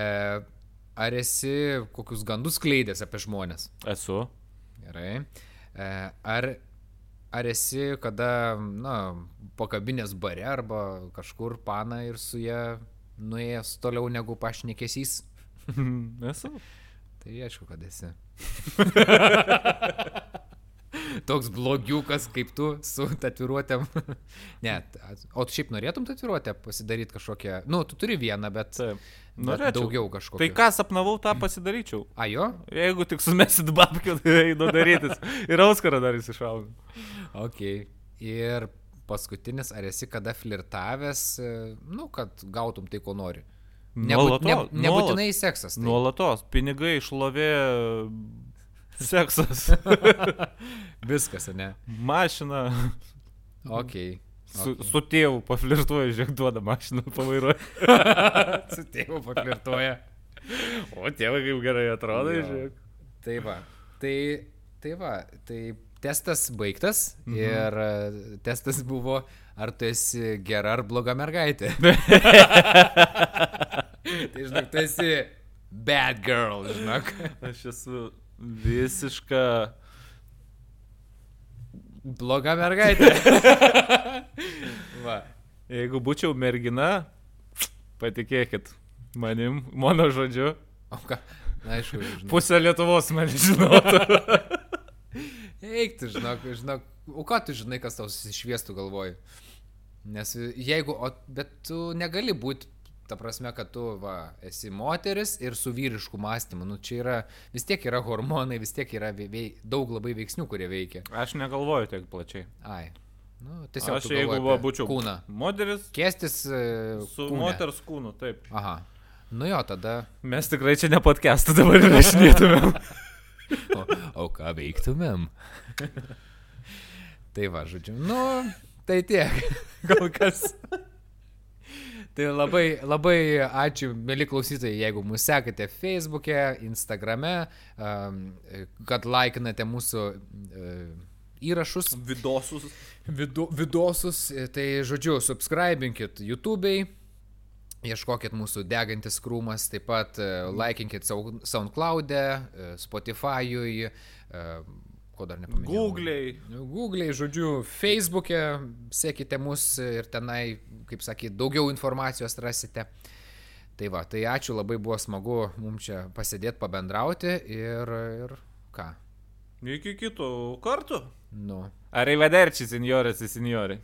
ar esi kokius gandus kleidęs apie žmonės? Esu. Gerai. E, ar, ar esi kada, na, pakabinės bare arba kažkur pana ir su ją nuėjęs toliau negu pašnekesys? esu. Tai aišku, kad esi. Toks blogiukas kaip tu su tatuiruotėm. ne, o tu šiaip norėtum tatuiruotę pasidaryti kažkokią. Nu, tu turi vieną, bet, Norėčiau. daugiau kažkokių. Tai ką sapnavau, tą pasidaryčiau. A jo? Jeigu tik sumesit babkių, tai einu darytis. Ir Auskarą dar įsišaunu. Ok. Ir paskutinis, ar esi kada flirtavęs, e, nu, kad gautum tai, ko nori? Nebūt, ne, Nuolatos, nebūtinai seksas. Tai. Nuolatos. Pinigai, šlovė, seksas, Viskas, ne? mašina. Ok. Su, Ok. su tėvu paflirtuoju, žiūrėk, duoda mašiną, pavairuoju. Su tėvu paflirtuoja. O tėvai kaip gerai atrodo, Jo. žiūrėk. Tai va. Tai, tai va. Tai testas baigtas mhm. ir e, testas buvo, ar tu esi gera ar bloga mergaitė. tai žinok, tu esi bad girl, žinok. Aš esu visiška. Bloga mergaitė. va. Jeigu būčiau mergina, patikėkit manim, mano žodžiu, O ką? Na, aišku, žinok. pusė Lietuvos man žinotų. Eik, tu žinok, žinok. O ką tu žinai, kas tau susišviestų galvoj? Nes jeigu, o, bet tu negali būti, ta prasme, kad tu va, esi moteris ir su vyrišku mąstymu. Nu, čia yra, vis tiek yra hormonai, vis tiek yra vei, daug labai veiksnių, kurie veikia. Aš negalvoju tiek plačiai. Ai. Nu, tiesiog Aš jeigu va, būčiau kūną. moteris Kestis e, su kūne. moters kūnu, taip. Aha. Nu jo, tada. Mes tikrai čia ne podcast'ą dabar rašinėtumėm. O, o ką veiktumėm? tai va, žodžiu. Nu, tai tiek. Gal kas. Tai labai, labai ačiū, mėly klausytojai, jeigu mūsų sekate Facebook'e, Instagram'e, um, kad laikinate mūsų uh, įrašus, Vidosus. vidu, vidosus, tai žodžiu, subscribinkit YouTube'ai, ieškokit mūsų degantis krūmas, taip pat uh, laikinkit SoundCloud'e, uh, Spotify'ui, uh, ko dar nepaminėjau. Google'ai. Google'ai, žodžiu, Facebook'e, sekite mus ir tenai, kaip sakyt, daugiau informacijos rasite. Tai va, tai ačiū, labai buvo smagu mums čia pasidėti, pabendrauti ir, ir ką. Iki kitų kartų. Nu. Arrivederci, signorės ir signori.